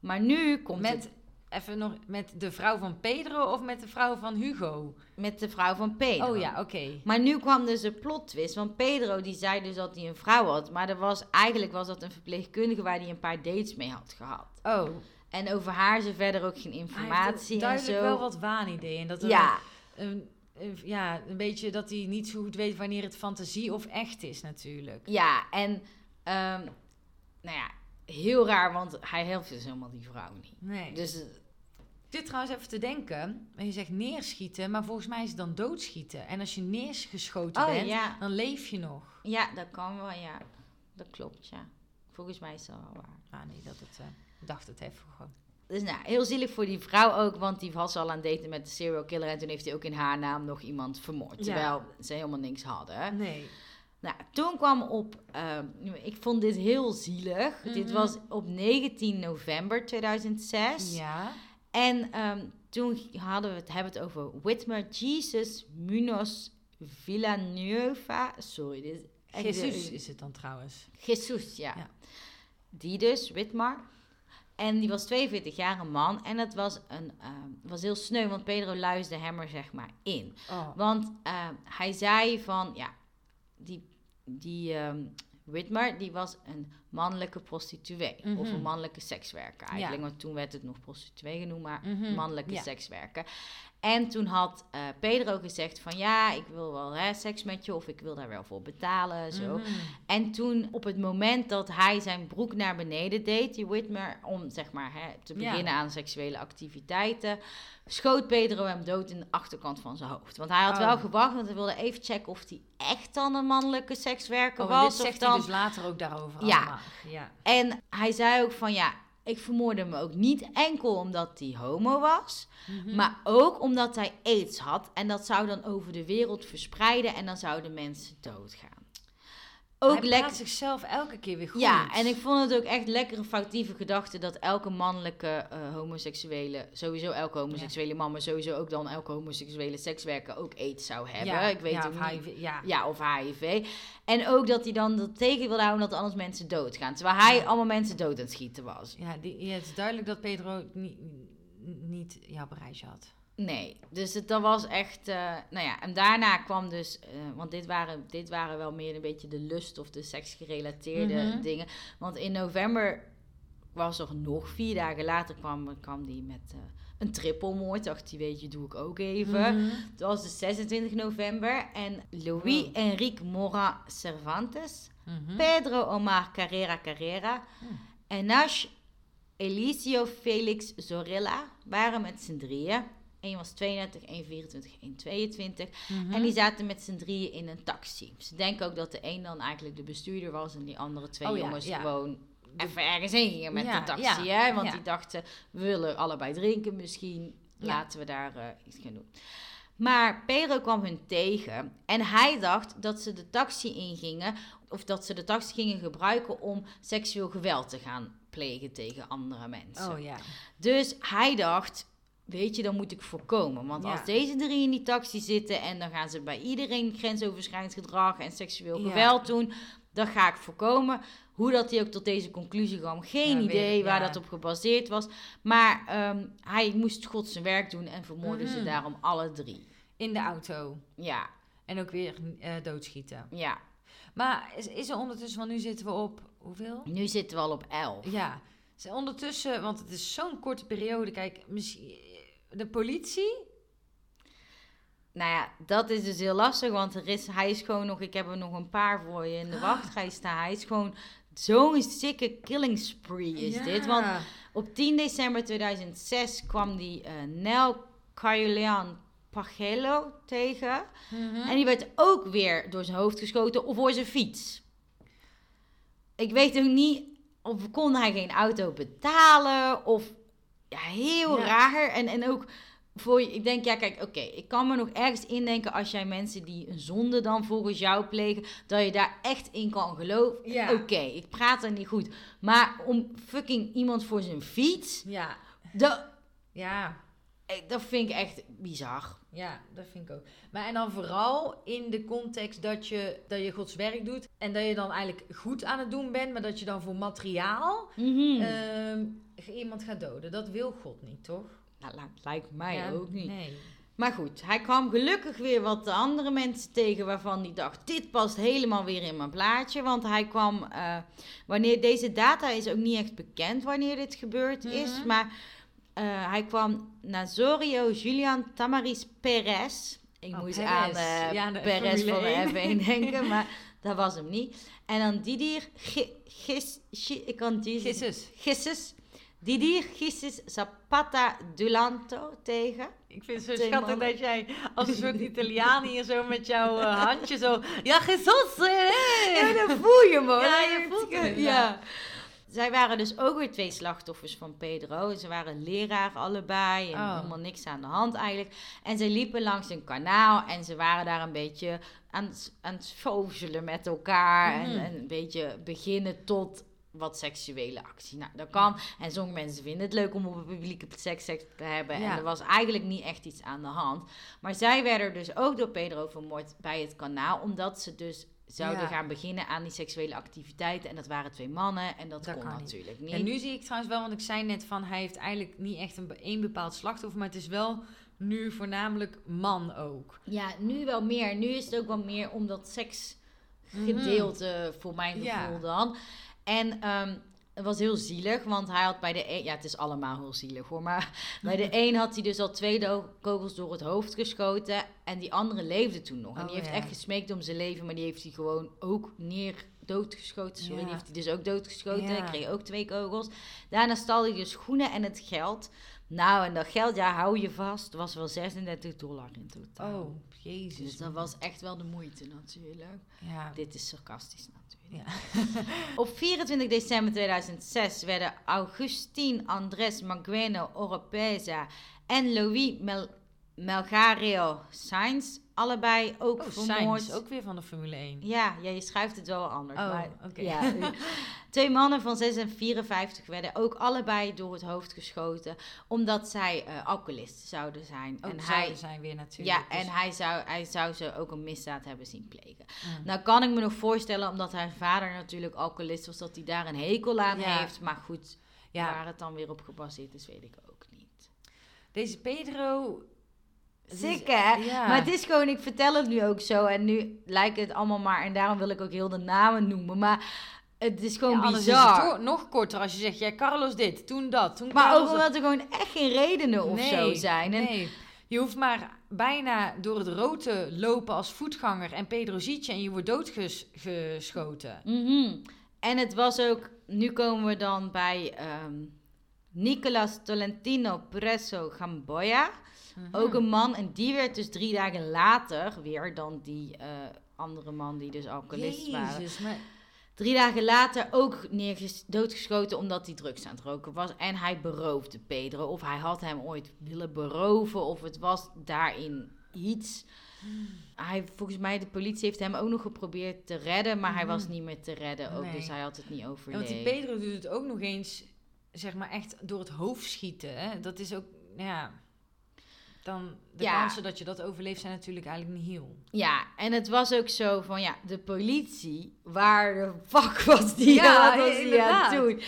Maar nu komt het
Met, even nog, met de vrouw van Pedro of met de vrouw van Hugo?
met de vrouw van Pedro.
Oh ja, oké.
Maar nu kwam dus een plot twist. Want Pedro die zei dus dat hij een vrouw had. Maar er was, eigenlijk was dat een verpleegkundige waar hij een paar dates mee had gehad.
Oh,
En over haar er verder ook geen
hij heeft
informatie en zo.
wel wat waanideeën. Dat
ja,
een, eh, ja, een beetje dat hij niet zo goed weet wanneer het fantasie of echt is natuurlijk.
Ja, en ehm, nou ja, heel raar, want hij helpt dus helemaal die vrouw niet.
Nee.
Dus eh,
Ik zit trouwens even te denken. En je zegt neerschieten, maar volgens mij is het dan doodschieten. En als je neergeschoten
oh
bent,
ja,
dan leef je nog.
ja, dat kan wel, ja. Dat klopt, ja. Volgens mij is dat wel waar.
Ah nee, dat het, eh, dacht het even gewoon.
Dus nou, heel zielig voor die vrouw ook, want die was al aan het daten met de serial killer. En toen heeft hij ook in haar naam nog iemand vermoord.
Ja.
Terwijl ze helemaal niks hadden.
Nee.
Nou, toen kwam op, ehm, ik vond dit heel zielig. Dit
Mhm.
was op 19 november 2006.
Ja.
En ehm, toen hadden we het, hebben we het over Whitmer Jesus Munoz Villanueva. Sorry, dit is echt de-
is het dan trouwens.
Jesus, ja.
Ja.
Die dus, Whitmar. En die was 42 jaar een man. En het was, een, ehm, was heel sneu, want Pedro luisterde hem er zeg maar in.
Oh.
Want ehm, hij zei van, ja, die, die ehm, Whitmer, die was een mannelijke prostituee. Of
Mhm.
een mannelijke sekswerker eigenlijk. Want toen werd het nog prostituee genoemd, maar
Mhm,
mannelijke
ja.
sekswerker. En toen had eh, Pedro gezegd van, ja, ik wil wel hè, seks met je. Of ik wil daar wel voor betalen, zo.
Mhm.
En toen, op het moment dat hij zijn broek naar beneden deed, die Whitmer, om zeg maar hè, te
Ja.
beginnen aan seksuele activiteiten, schoot Pedro hem dood in de achterkant van zijn hoofd. Want hij had
Oh.
wel gewacht, want hij wilde even checken of hij echt dan een mannelijke sekswerker
Oh,
was. Of
zegt
dan...
hij dus later ook daarover
Ja.
Ja.
En hij zei ook van ja, ik vermoorde hem ook niet enkel omdat hij homo was,
Mhm.
maar ook omdat hij aids had. En dat zou dan over de wereld verspreiden en dan zouden mensen doodgaan. Ook
hij
lekker.
zichzelf elke keer weer goed.
Ja, en ik vond het ook echt lekkere foutieve gedachte dat elke mannelijke eh, homoseksuele, sowieso elke homoseksuele man, maar sowieso ook dan elke homoseksuele sekswerker ook aids zou hebben.
ja,
ik weet
ja, of
niet.
HIV, ja.
Ja, of HIV. En ook dat hij dan dat tegen wilde houden dat anders mensen doodgaan. Terwijl hij allemaal mensen dood aan het schieten was.
Ja, die, ja, het is duidelijk dat Pedro niet, niet jouw bereisje had.
Nee, dus het, dat was echt... eh, nou ja, en daarna kwam dus... eh, want dit waren, dit waren wel meer een beetje de lust of de seksgerelateerde
Mhm.
dingen. Want in november was er nog vier dagen later kwam, kwam die met eh, een trippelmoord. Dacht hij, weet je, doe ik ook even.
Mhm.
Het was de 26 november. En Louis
Wow.
Enrique Morin Cervantes...
Mhm.
Pedro Omar Carrera Carrera
Hmm.
en Nash Elicio Felix Zorilla waren met z'n drieën. Eén was 32, één 24, één 22.
Mhm.
En die zaten met z'n drieën in een taxi. Ze denken ook dat de een dan eigenlijk de bestuurder was en die andere twee
Oh
jongens
ja.
gewoon even ergens heen gingen met
Ja,
de taxi. hè? Want die dachten, we willen allebei drinken misschien. Laten we daar eh, iets gaan doen. Maar Pedro kwam hun tegen en hij dacht dat ze de taxi ingingen of dat ze de taxi gingen gebruiken om seksueel geweld te gaan plegen tegen andere mensen.
Oh ja.
Dus hij dacht, weet je, dan moet ik voorkomen. Want
Ja.
als deze drie in die taxi zitten en dan gaan ze bij iedereen grensoverschrijdend gedrag en seksueel
Ja.
geweld doen, dan ga ik voorkomen. Hoe dat hij ook tot deze conclusie kwam, geen
Ja,
idee
ik,
waar dat op gebaseerd was. Maar ehm, hij moest God zijn werk doen en vermoordde ze
Mhm.
daarom alle drie.
In de auto.
Ja,
En ook weer eh, doodschieten.
ja.
Maar is, is er ondertussen, want nu zitten we op hoeveel?
Nu zitten we al op elf.
Ja. Is er ondertussen, want het is zo'n korte periode. Kijk, misschien, de politie.
Nou ja, dat is dus heel lastig, want er is, hij is gewoon nog, ik heb er nog een paar voor je in de wachtrij staan. Hij is gewoon zo'n sikke killing spree is
Ja.
dit. Want op 10 december 2006 kwam die eh Nel Carjulian Pagello tegen.
Mhm.
En die werd ook weer door zijn hoofd geschoten of voor zijn fiets. Ik weet ook niet of kon hij geen auto betalen of ja, heel
Ja.
raar. En, en ook voor je, ik denk, ja, kijk, oké, ik kan me nog ergens indenken als jij mensen die een zonde dan volgens jou plegen, dat je daar echt in kan geloven.
Ja.
Oké, ik praat er niet goed. Maar om fucking iemand voor zijn fiets,
Ja.
dat,
Ja.
dat vind ik echt bizar.
Ja, dat vind ik ook. Maar en dan vooral in de context dat je, dat je Gods werk doet. En dat je dan eigenlijk goed aan het doen bent. Maar dat je dan voor materiaal
Mhm.
ehm, iemand gaat doden. Dat wil God niet, toch?
Nou, li- lijkt mij
Ja,
ook niet.
Nee.
Maar goed, hij kwam gelukkig weer wat andere mensen tegen waarvan hij dacht: dit past helemaal weer in mijn plaatje. Want hij kwam, eh, wanneer deze data is ook niet echt bekend wanneer dit gebeurd is,
Mhm.
maar eh, hij kwam Nazorio Julian Tamaris Perez Ik
Oh,
moest
Perez.
aan eh
Ja, de
Perez van
Formule
de
1.
F1 denken, maar dat was hem niet. En dan Didier Gi- Gis... Gi- Ik kan Jesus...
Gisses.
Gisses. Didier Gisses Zapata Dulanto tegen.
Ik vind het zo schattig
mannen.
dat jij als een soort Italiaan hier zo met jouw eh, handje zo... Ja, Jesus! eh,
Ja, dat voel je man.
Ja, je voelt het,
Ja. Zij waren dus ook weer twee slachtoffers van Pedro. Ze waren leraar allebei en
Oh.
helemaal niks aan de hand eigenlijk. En ze liepen langs een kanaal en ze waren daar een beetje aan, het- aan het met elkaar.
Mhm.
En, en een beetje beginnen tot wat seksuele actie. Nou, dat kan. En sommige mensen vinden het leuk om op een publieke plek seks te hebben.
Ja.
En er was eigenlijk niet echt iets aan de hand. Maar zij werden dus ook door Pedro vermoord bij het kanaal. Omdat ze dus zouden
Ja.
gaan beginnen aan die seksuele activiteiten. En dat waren twee mannen. En dat,
Dat
kon
niet.
natuurlijk niet.
En nu zie ik trouwens wel, want ik zei net van... Hij heeft eigenlijk niet echt een, bepaald slachtoffer... maar het is wel nu voornamelijk man ook.
Ja, nu wel meer. Nu is het ook wel meer om dat seksgedeelte voor mijn
Mhm. Ja.
gevoel dan. En ehm, het was heel zielig, want hij had bij de een... Ja, het is allemaal heel zielig hoor. Maar bij de een had hij dus al twee kogels door het hoofd geschoten. En die andere leefde toen nog. en
Oh,
die heeft
ja.
echt gesmeekt om zijn leven. Maar die heeft hij gewoon ook neer doodgeschoten. Sorry,
Ja.
die heeft hij dus ook doodgeschoten.
Ja.
Hij kreeg ook twee kogels. Daarna stal hij de schoenen en het geld. Nou, en dat geld, ja, hou je vast, was wel 36 dollar in totaal.
Oh, jezus.
Dus dat was echt wel de moeite natuurlijk.
Ja.
Dit is sarcastisch natuurlijk.
Ja.
Op 24 december 2006 werden Augustin Andrés Magueno Oropeza en Louis Mel Melgario Sainz allebei ook
Oh,
vermoord.
Sainz, ook weer van de Formule 1.
Ja, ja, je schrijft het wel anders.
Oh,
maar, ja, twee mannen van 6 en 54 werden ook allebei door het hoofd geschoten. Omdat zij eh alcoholisten zouden zijn.
Ook
en
zouden
hij,
zijn weer natuurlijk.
ja, en
dus-
hij zou, hij zou ze ook een misdaad hebben zien plegen.
Mm.
Nou kan ik me nog voorstellen, omdat zijn vader natuurlijk alcoholist was, dat hij daar een hekel aan
Ja.
heeft. Maar goed,
ja,
waar het dan weer op gebaseerd is, weet ik ook niet.
deze Pedro...
Zeker, hè?
Ja.
Maar het is gewoon, ik vertel het nu ook zo. En nu lijkt het allemaal maar, en daarom wil ik ook heel de namen noemen. Maar het is gewoon
Ja, anders is
bizar.
het nog korter als je zegt, ja, Carlos dit, toen dat, toen
maar
Carlos
ook omdat er gewoon echt geen redenen of zo zijn. En,
Nee, je hoeft maar bijna door het rood te lopen als voetganger en Pedro ziet je en je wordt doodgeschoten.
Mhm. En het was ook, nu komen we dan bij ehm Nicolas Tolentino Presso Gamboya.
Mhm.
Ook een man, en die werd dus drie dagen later weer dan die eh, andere man die dus alcoholist waren.
Maar...
Drie dagen later ook neerges- doodgeschoten omdat hij drugs aan het roken was. En hij beroofde Pedro. Of hij had hem ooit willen beroven. Of het was daarin iets. Hij, volgens mij, de politie heeft hem ook nog geprobeerd te redden. Maar hij was niet meer te redden ook.
Nee.
Dus hij had het niet
Ja, want
overleefd.
die Pedro doet het ook nog eens, zeg maar echt door het hoofd schieten. Hè? Dat is ook, ja... Dan, de
Ja.
kansen dat je dat overleeft zijn natuurlijk eigenlijk niet heel.
Ja, en het was ook zo van, ja, de politie, waar de fuck was die,
Ja,
was die aan doen?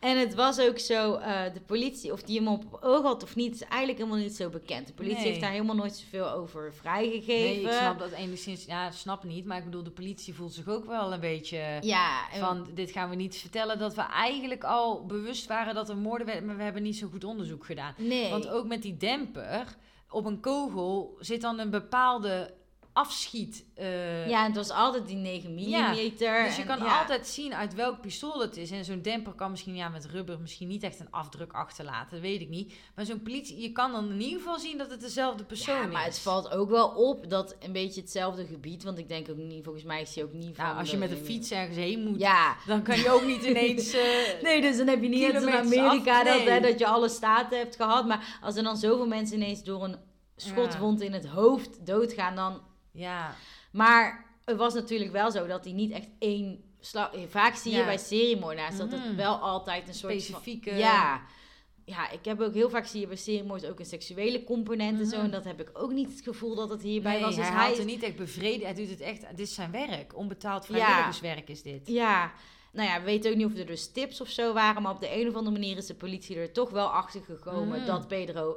En het was ook zo, eh, de politie, of die hem op oog had of niet, is eigenlijk helemaal niet zo bekend. De politie
Nee.
heeft daar helemaal nooit zoveel over vrijgegeven.
Nee, ik snap dat enigszins, ja, snap niet. Maar ik bedoel, de politie voelt zich ook wel een beetje...
Ja,
Van, dit gaan we niet vertellen. Dat we eigenlijk al bewust waren dat er moorden werden, maar we hebben niet zo goed onderzoek gedaan.
nee.
Want ook met die demper, op een kogel zit dan een bepaalde afschiet. eh,
ja, het was altijd die 9 mm.
Ja, Dus je
en-
kan
ja.
altijd zien uit welk pistool het is. En zo'n demper kan misschien ja, met rubber misschien niet echt een afdruk achterlaten. Dat weet ik niet. Maar zo'n politie, je kan dan in ieder geval zien dat het dezelfde persoon
Ja, maar
is.
het valt ook wel op dat een beetje hetzelfde gebied, want ik denk ook niet, volgens mij is hij ook niet van...
Nou, als je met een fiets ergens heen moet,
Ja,
dan kan je ook niet ineens... eh,
Nee, dus dan heb je niet in Amerika
af,
dat, hè, dat je alle staten hebt gehad. Maar als er dan zoveel mensen ineens door een schotwond in het hoofd doodgaan, dan...
ja,
Maar het was natuurlijk wel zo dat hij niet echt één slag... Vaak zie je
Ja.
bij seriemoordenaars dat
Mhm.
het wel altijd een soort
Specifieke-
Van, ja. Ja, ik heb ook heel vaak zie je bij seriemoord ook een seksuele component en zo.
Mhm.
En dat heb ik ook niet het gevoel dat het hierbij
nee,
was. Dus
hij
hij
haalt
is
er niet echt bevreden. Hij doet het echt, dit is zijn werk. Onbetaald vrijwilligerswerk is dit.
Ja, nou ja, we weten ook niet of er dus tips of zo waren, maar op de een of andere manier is de politie er toch wel achter gekomen
Mm.
dat Pedro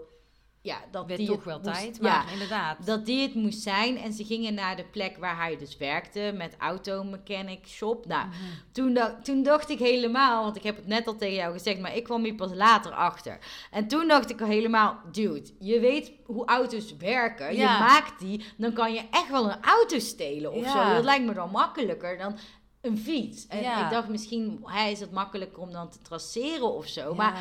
ja, dat
werd
die
toch wel
moest-
tijd,
ja,
maar inderdaad.
dat die het moest zijn. En ze gingen naar de plek waar hij dus werkte, met automechanic shop. Nou,
Mhm.
toen, da- toen dacht ik helemaal, want ik heb het net al tegen jou gezegd, maar ik kwam hier pas later achter. En toen dacht ik al helemaal, dude, je weet hoe auto's werken.
Ja.
Je maakt die, dan kan je echt wel een auto stelen of
Ja.
zo. Dat lijkt me dan makkelijker dan een fiets. En ik dacht misschien, hij is het makkelijker om dan te traceren of zo. Maar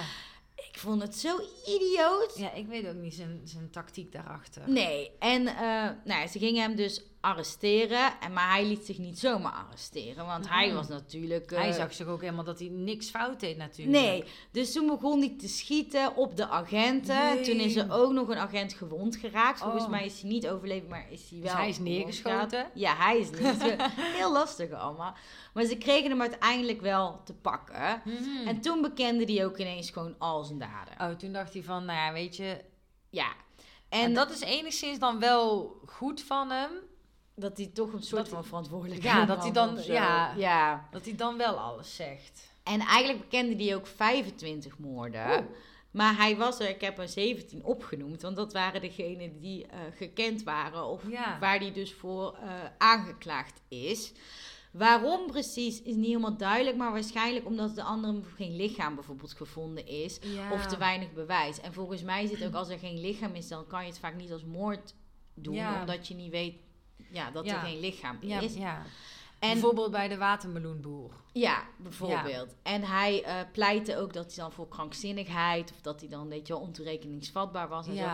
ik vond het zo idioot.
ja, ik weet ook niet zijn, zijn tactiek daarachter.
Nee, en eh, nou ja, ze gingen hem dus arresteren. En, maar hij liet zich niet zomaar arresteren. Want hij
Mhm.
was natuurlijk... eh,
Hij zag zich ook helemaal dat hij niks fout deed natuurlijk.
Nee, dus toen begon hij te schieten op de agenten.
Nee.
Toen is er ook nog een agent gewond geraakt. Volgens
Oh.
mij is hij niet overleefd, maar is hij wel...
Dus hij is neergeschoten?
Ja, hij is neergeschoten. Heel lastig allemaal. Maar ze kregen hem uiteindelijk wel te pakken.
Mhm.
En toen bekende hij ook ineens gewoon al zijn daden.
Oh, toen dacht hij van, nou ja, weet je...
Ja.
En,
En
dat is enigszins dan wel goed van hem.
Dat hij toch een soort
Dat-
van verantwoordelijkheid
Ja, dat hij dan- ja.
ja.
Dat hij dan wel alles zegt.
En eigenlijk bekende hij ook 25 moorden.
Oeh.
Maar hij was er, ik heb er 17 opgenoemd, want dat waren degenen die eh, gekend waren of
Ja.
waar die dus voor eh, aangeklaagd is. Waarom precies is niet helemaal duidelijk, maar waarschijnlijk omdat de andere geen lichaam bijvoorbeeld gevonden is
Ja.
of te weinig bewijs. En volgens mij het ook als er geen lichaam is, dan kan je het vaak niet als moord doen,
Ja.
omdat je niet weet ja, dat er geen lichaam is.
ja.
En
Bijvoorbeeld bij de watermeloenboer.
ja, bijvoorbeeld. En hij eh, pleitte ook dat hij dan voor krankzinnigheid of dat hij dan, weet je wel, ontoerekeningsvatbaar was en zo.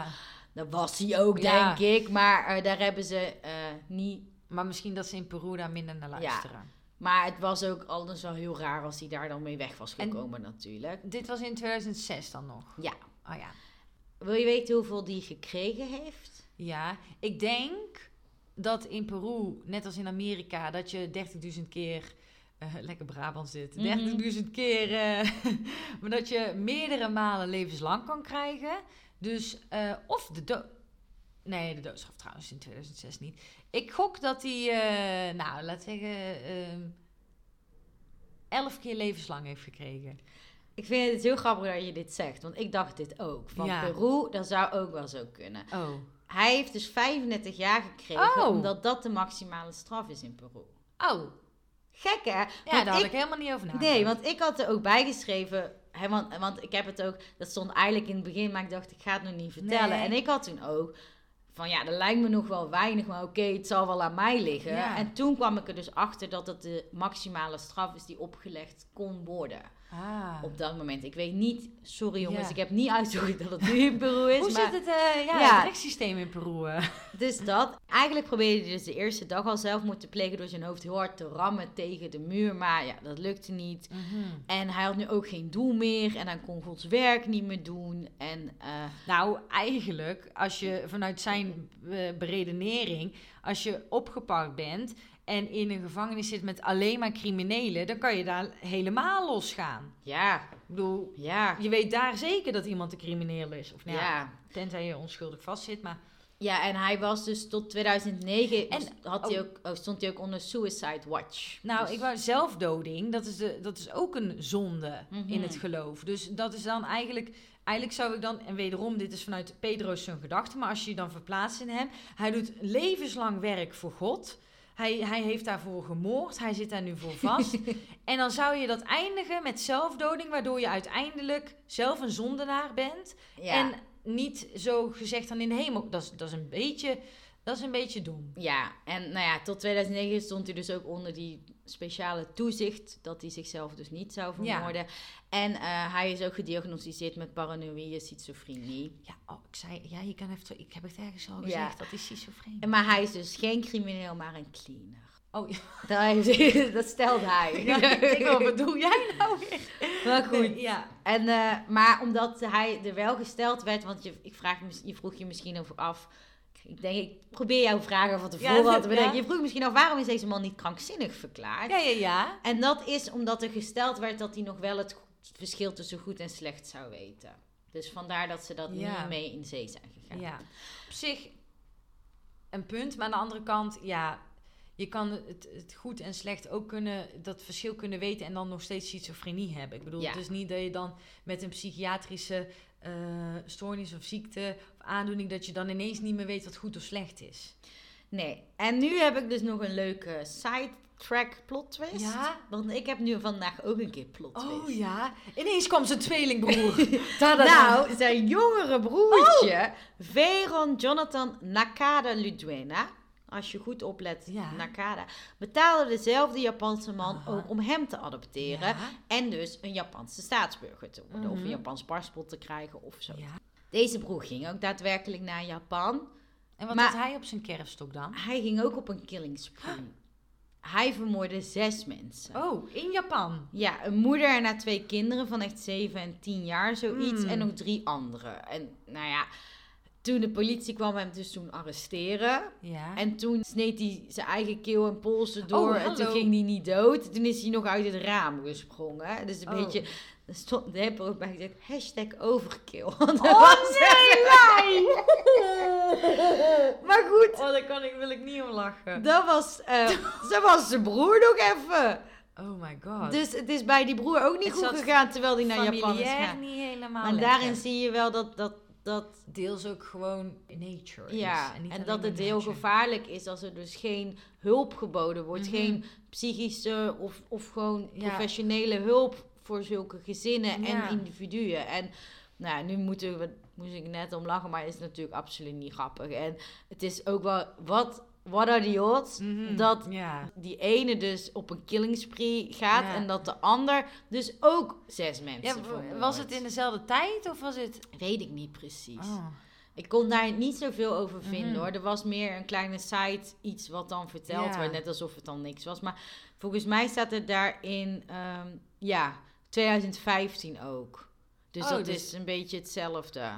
Dat was hij ook, denk ik. Maar eh, daar hebben ze eh, niet.
Maar misschien dat ze in Peru daar minder naar luisteren.
Maar het was ook anders wel heel raar als hij daar dan mee weg was
En-
gekomen, natuurlijk.
Dit was in 2006 dan nog.
Ja.
Oh ja.
Wil je weten hoeveel die gekregen heeft?
Ja, ik denk dat in Peru, net als in Amerika, dat je 30.000 keer... eh, lekker Brabants dit.
Mhm.
30.000 keer... eh, maar dat je meerdere malen levenslang kan krijgen. Dus, eh, of de dood... Nee, de doodstraf trouwens in 2006 niet. Ik gok dat hij, nou, laat zeggen, ehm 11 keer levenslang heeft gekregen.
Ik vind het heel grappig dat je dit zegt, want ik dacht dit ook. Van
Ja.
Peru, dat zou ook wel zo kunnen.
Oh.
Hij heeft dus 35 jaar gekregen,
Oh.
omdat dat de maximale straf is in Peru.
Oh,
Gek hè?
ja,
Want
daar had ik helemaal niet over nagedacht.
Nee, want ik had er ook bij geschreven. Hè, want, want ik heb het ook, dat stond eigenlijk in het begin, maar ik dacht, ik ga het nog niet vertellen.
Nee.
En ik had toen ook van ja, dat lijkt me nog wel weinig, maar oké, het zal wel aan mij liggen.
Ja.
En toen kwam ik er dus achter dat het de maximale straf is die opgelegd kon worden
Ah.
op dat moment. Ik weet niet, sorry jongens,
Ja.
ik heb niet uitgezocht dat het nu in Peru is.
Hoe
maar,
zit het, eh, ja,
Ja.
het rechtssysteem in Peru? eh?
Dus dat. Eigenlijk probeerde hij dus de eerste dag al zelf te plegen door zijn hoofd heel hard te rammen tegen de muur. Maar ja, dat lukte niet. En hij had nu ook geen doel meer. En hij kon Gods werk niet meer doen. En eh,
Nou, eigenlijk, als je vanuit zijn beredenering, als je opgepakt bent en in een gevangenis zit met alleen maar criminelen, dan kan je daar helemaal losgaan.
ja,
Ik bedoel,
ja,
je weet daar zeker dat iemand een crimineel is. Of nou ja,
ja.
tenzij je onschuldig vastzit, maar...
Ja, en hij was dus tot 2009
En-
had hij ook, oh, stond hij ook onder Suicide Watch.
Nou,
Dus-
ik wou zelfdoding, dat is, de, dat is ook een zonde
Mhm.
in het geloof. Dus dat is dan eigenlijk, eigenlijk zou ik dan, en wederom, dit is vanuit Pedro's zijn gedachte, maar als je je dan verplaatst in hem, hij doet levenslang werk voor God. Hij, hij heeft daarvoor gemoord, hij zit daar nu voor vast. en dan zou je dat eindigen met zelfdoding, waardoor je uiteindelijk zelf een zondenaar bent.
ja.
En niet zo gezegd dan in de hemel. Dat is, dat is, een, beetje, dat is een beetje dom.
Ja, en nou ja, tot 2009 stond hij dus ook onder die speciale toezicht dat hij zichzelf dus niet zou
Ja.
vermoorden. En eh, hij is ook gediagnosticeerd met paranoïde schizofrenie.
Ja, oh, ik zei, ja, je kan even, ik heb het ergens al
Ja.
gezegd, dat is schizofreen.
En, maar hij is dus geen crimineel, maar een cleaner.
Oh, ja.
Dat, dat stelt hij.
Ja, ik denk, wat bedoel jij nou weer?
Maar goed.
Nee, ja.
En, eh, maar omdat hij er wel gesteld werd, want je, ik vraag, je vroeg je misschien over af. Ik denk, ik probeer jouw vragen van tevoren
Ja,
te bedenken.
ja.
Je vroeg misschien af, waarom is deze man niet krankzinnig verklaard?
Ja, ja, ja.
En dat is omdat er gesteld werd dat hij nog wel het verschil tussen goed en slecht zou weten. Dus vandaar dat ze dat
Ja.
niet mee in zee zijn gegaan.
Ja. Op zich een punt, maar aan de andere kant, ja, je kan het, het goed en slecht ook kunnen, dat verschil kunnen weten en dan nog steeds schizofrenie hebben. Ik bedoel,
Ja.
het is niet dat je dan met een psychiatrische eh, stoornis of ziekte of aandoening, dat je dan ineens niet meer weet wat goed of slecht is.
Nee. En nu heb ik dus nog een leuke sidetrack plot twist.
Ja?
Want ik heb nu vandaag ook een keer plot twist.
Oh ja, ineens kwam zijn tweelingbroer.
Nou, zijn jongere broertje,
Oh!
Veron Jonathan Nakada Ludwena, als je goed oplet,
Ja.
Nakada, betaalde dezelfde Japanse man
Aha.
ook om hem te adopteren.
Ja.
En dus een Japanse staatsburger te worden. Of een
Mhm.
Japans paspoort te krijgen of zo.
Ja.
Deze broer ging ook daadwerkelijk naar Japan.
En wat
Maar-
had hij op zijn kerfstok dan?
Hij ging ook op een killing spree. Hij vermoordde zes mensen.
Oh, in Japan.
Ja, een moeder en haar twee kinderen van echt 7 en 10 jaar, zoiets.
Mm.
En nog drie anderen. En nou ja, toen de politie kwam hem dus toen arresteren.
Ja.
En toen sneed hij zijn eigen keel en polsen door.
Oh,
en toen ging hij niet dood. Toen is hij nog uit het raam gesprongen. Dus een
Oh.
beetje... Er stond, ik ook bij gezegd, hashtag overkill.
Oh, nee,
Maar goed,
Oh, daar kan ik, wil ik niet om lachen.
dat was, eh, dat was zijn broer nog even.
Oh my god.
Dus het is bij die broer ook niet
Het
goed gegaan terwijl hij naar Japan is gegaan.
niet helemaal
En
lekker.
daarin zie je wel dat, dat, dat,
Deels ook gewoon nature
ja,
is. En,
en dat het heel
nature.
gevaarlijk is als er dus geen hulp geboden wordt.
Mhm.
Geen psychische of, of gewoon
Ja.
professionele hulp voor zulke gezinnen
Ja.
en individuen. En nou, ja, nu moeten we, moest ik net om lachen, maar het is natuurlijk absoluut niet grappig. En het is ook wel, wat, what are the odds?
Mhm,
dat die ene dus op een killing spree gaat en dat de ander dus ook zes mensen
ja, was het in dezelfde tijd of was het...
Weet ik niet precies.
Oh.
Ik kon daar niet zoveel over vinden
Mhm.
hoor. Er was meer een kleine site, iets wat dan verteld werd, net alsof het dan niks was. Maar volgens mij staat er daarin, ehm, ja, 2015 ook. Dus
Oh,
dat
dus-
is een beetje hetzelfde.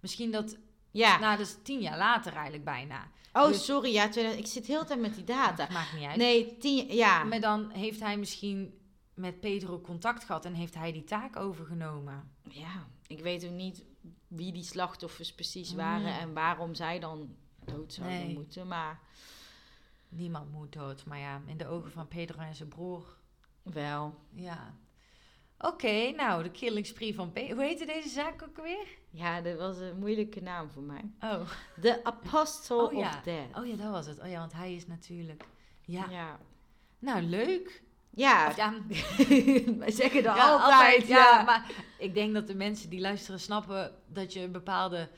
Misschien dat...
Ja.
Nou, is tien jaar later eigenlijk bijna.
oh,
dus-
sorry. Ja, 2000 ik zit heel de tijd met die data.
Maakt niet uit.
Nee, tien, ja.
Maar dan heeft hij misschien met Pedro contact gehad en heeft hij die taak overgenomen.
Ja, ik weet ook niet wie die slachtoffers precies
Mm.
waren en waarom zij dan dood zouden
Nee.
moeten. Maar
Niemand moet dood, maar ja, in de ogen van Pedro en zijn broer,
wel.
ja. Oké, nou, de killing spree van Pedro. Hoe heette deze zaak ook alweer?
Ja, dat was een moeilijke naam voor mij.
Oh.
The Apostle
Oh, ja.
of Death.
oh ja, dat was het. Oh ja, want hij is natuurlijk... Ja,
Ja.
nou leuk.
Ja,
Of ja,
wij zeggen dat
ja,
altijd.
ja.
ja.
maar ik denk dat de mensen die luisteren snappen dat je een bepaalde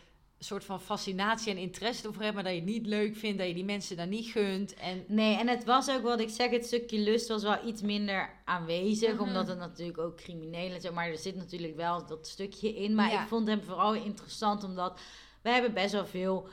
soort van fascinatie en interesse over hebt, maar dat je het niet leuk vindt, dat je die mensen dan niet gunt. En
Nee, en het was ook wat ik zeg, het stukje lust was wel iets minder aanwezig,
Mhm.
omdat het natuurlijk ook criminelen zijn, maar er zit natuurlijk wel dat stukje in. Maar
Ja.
ik vond hem vooral interessant, omdat we hebben best wel veel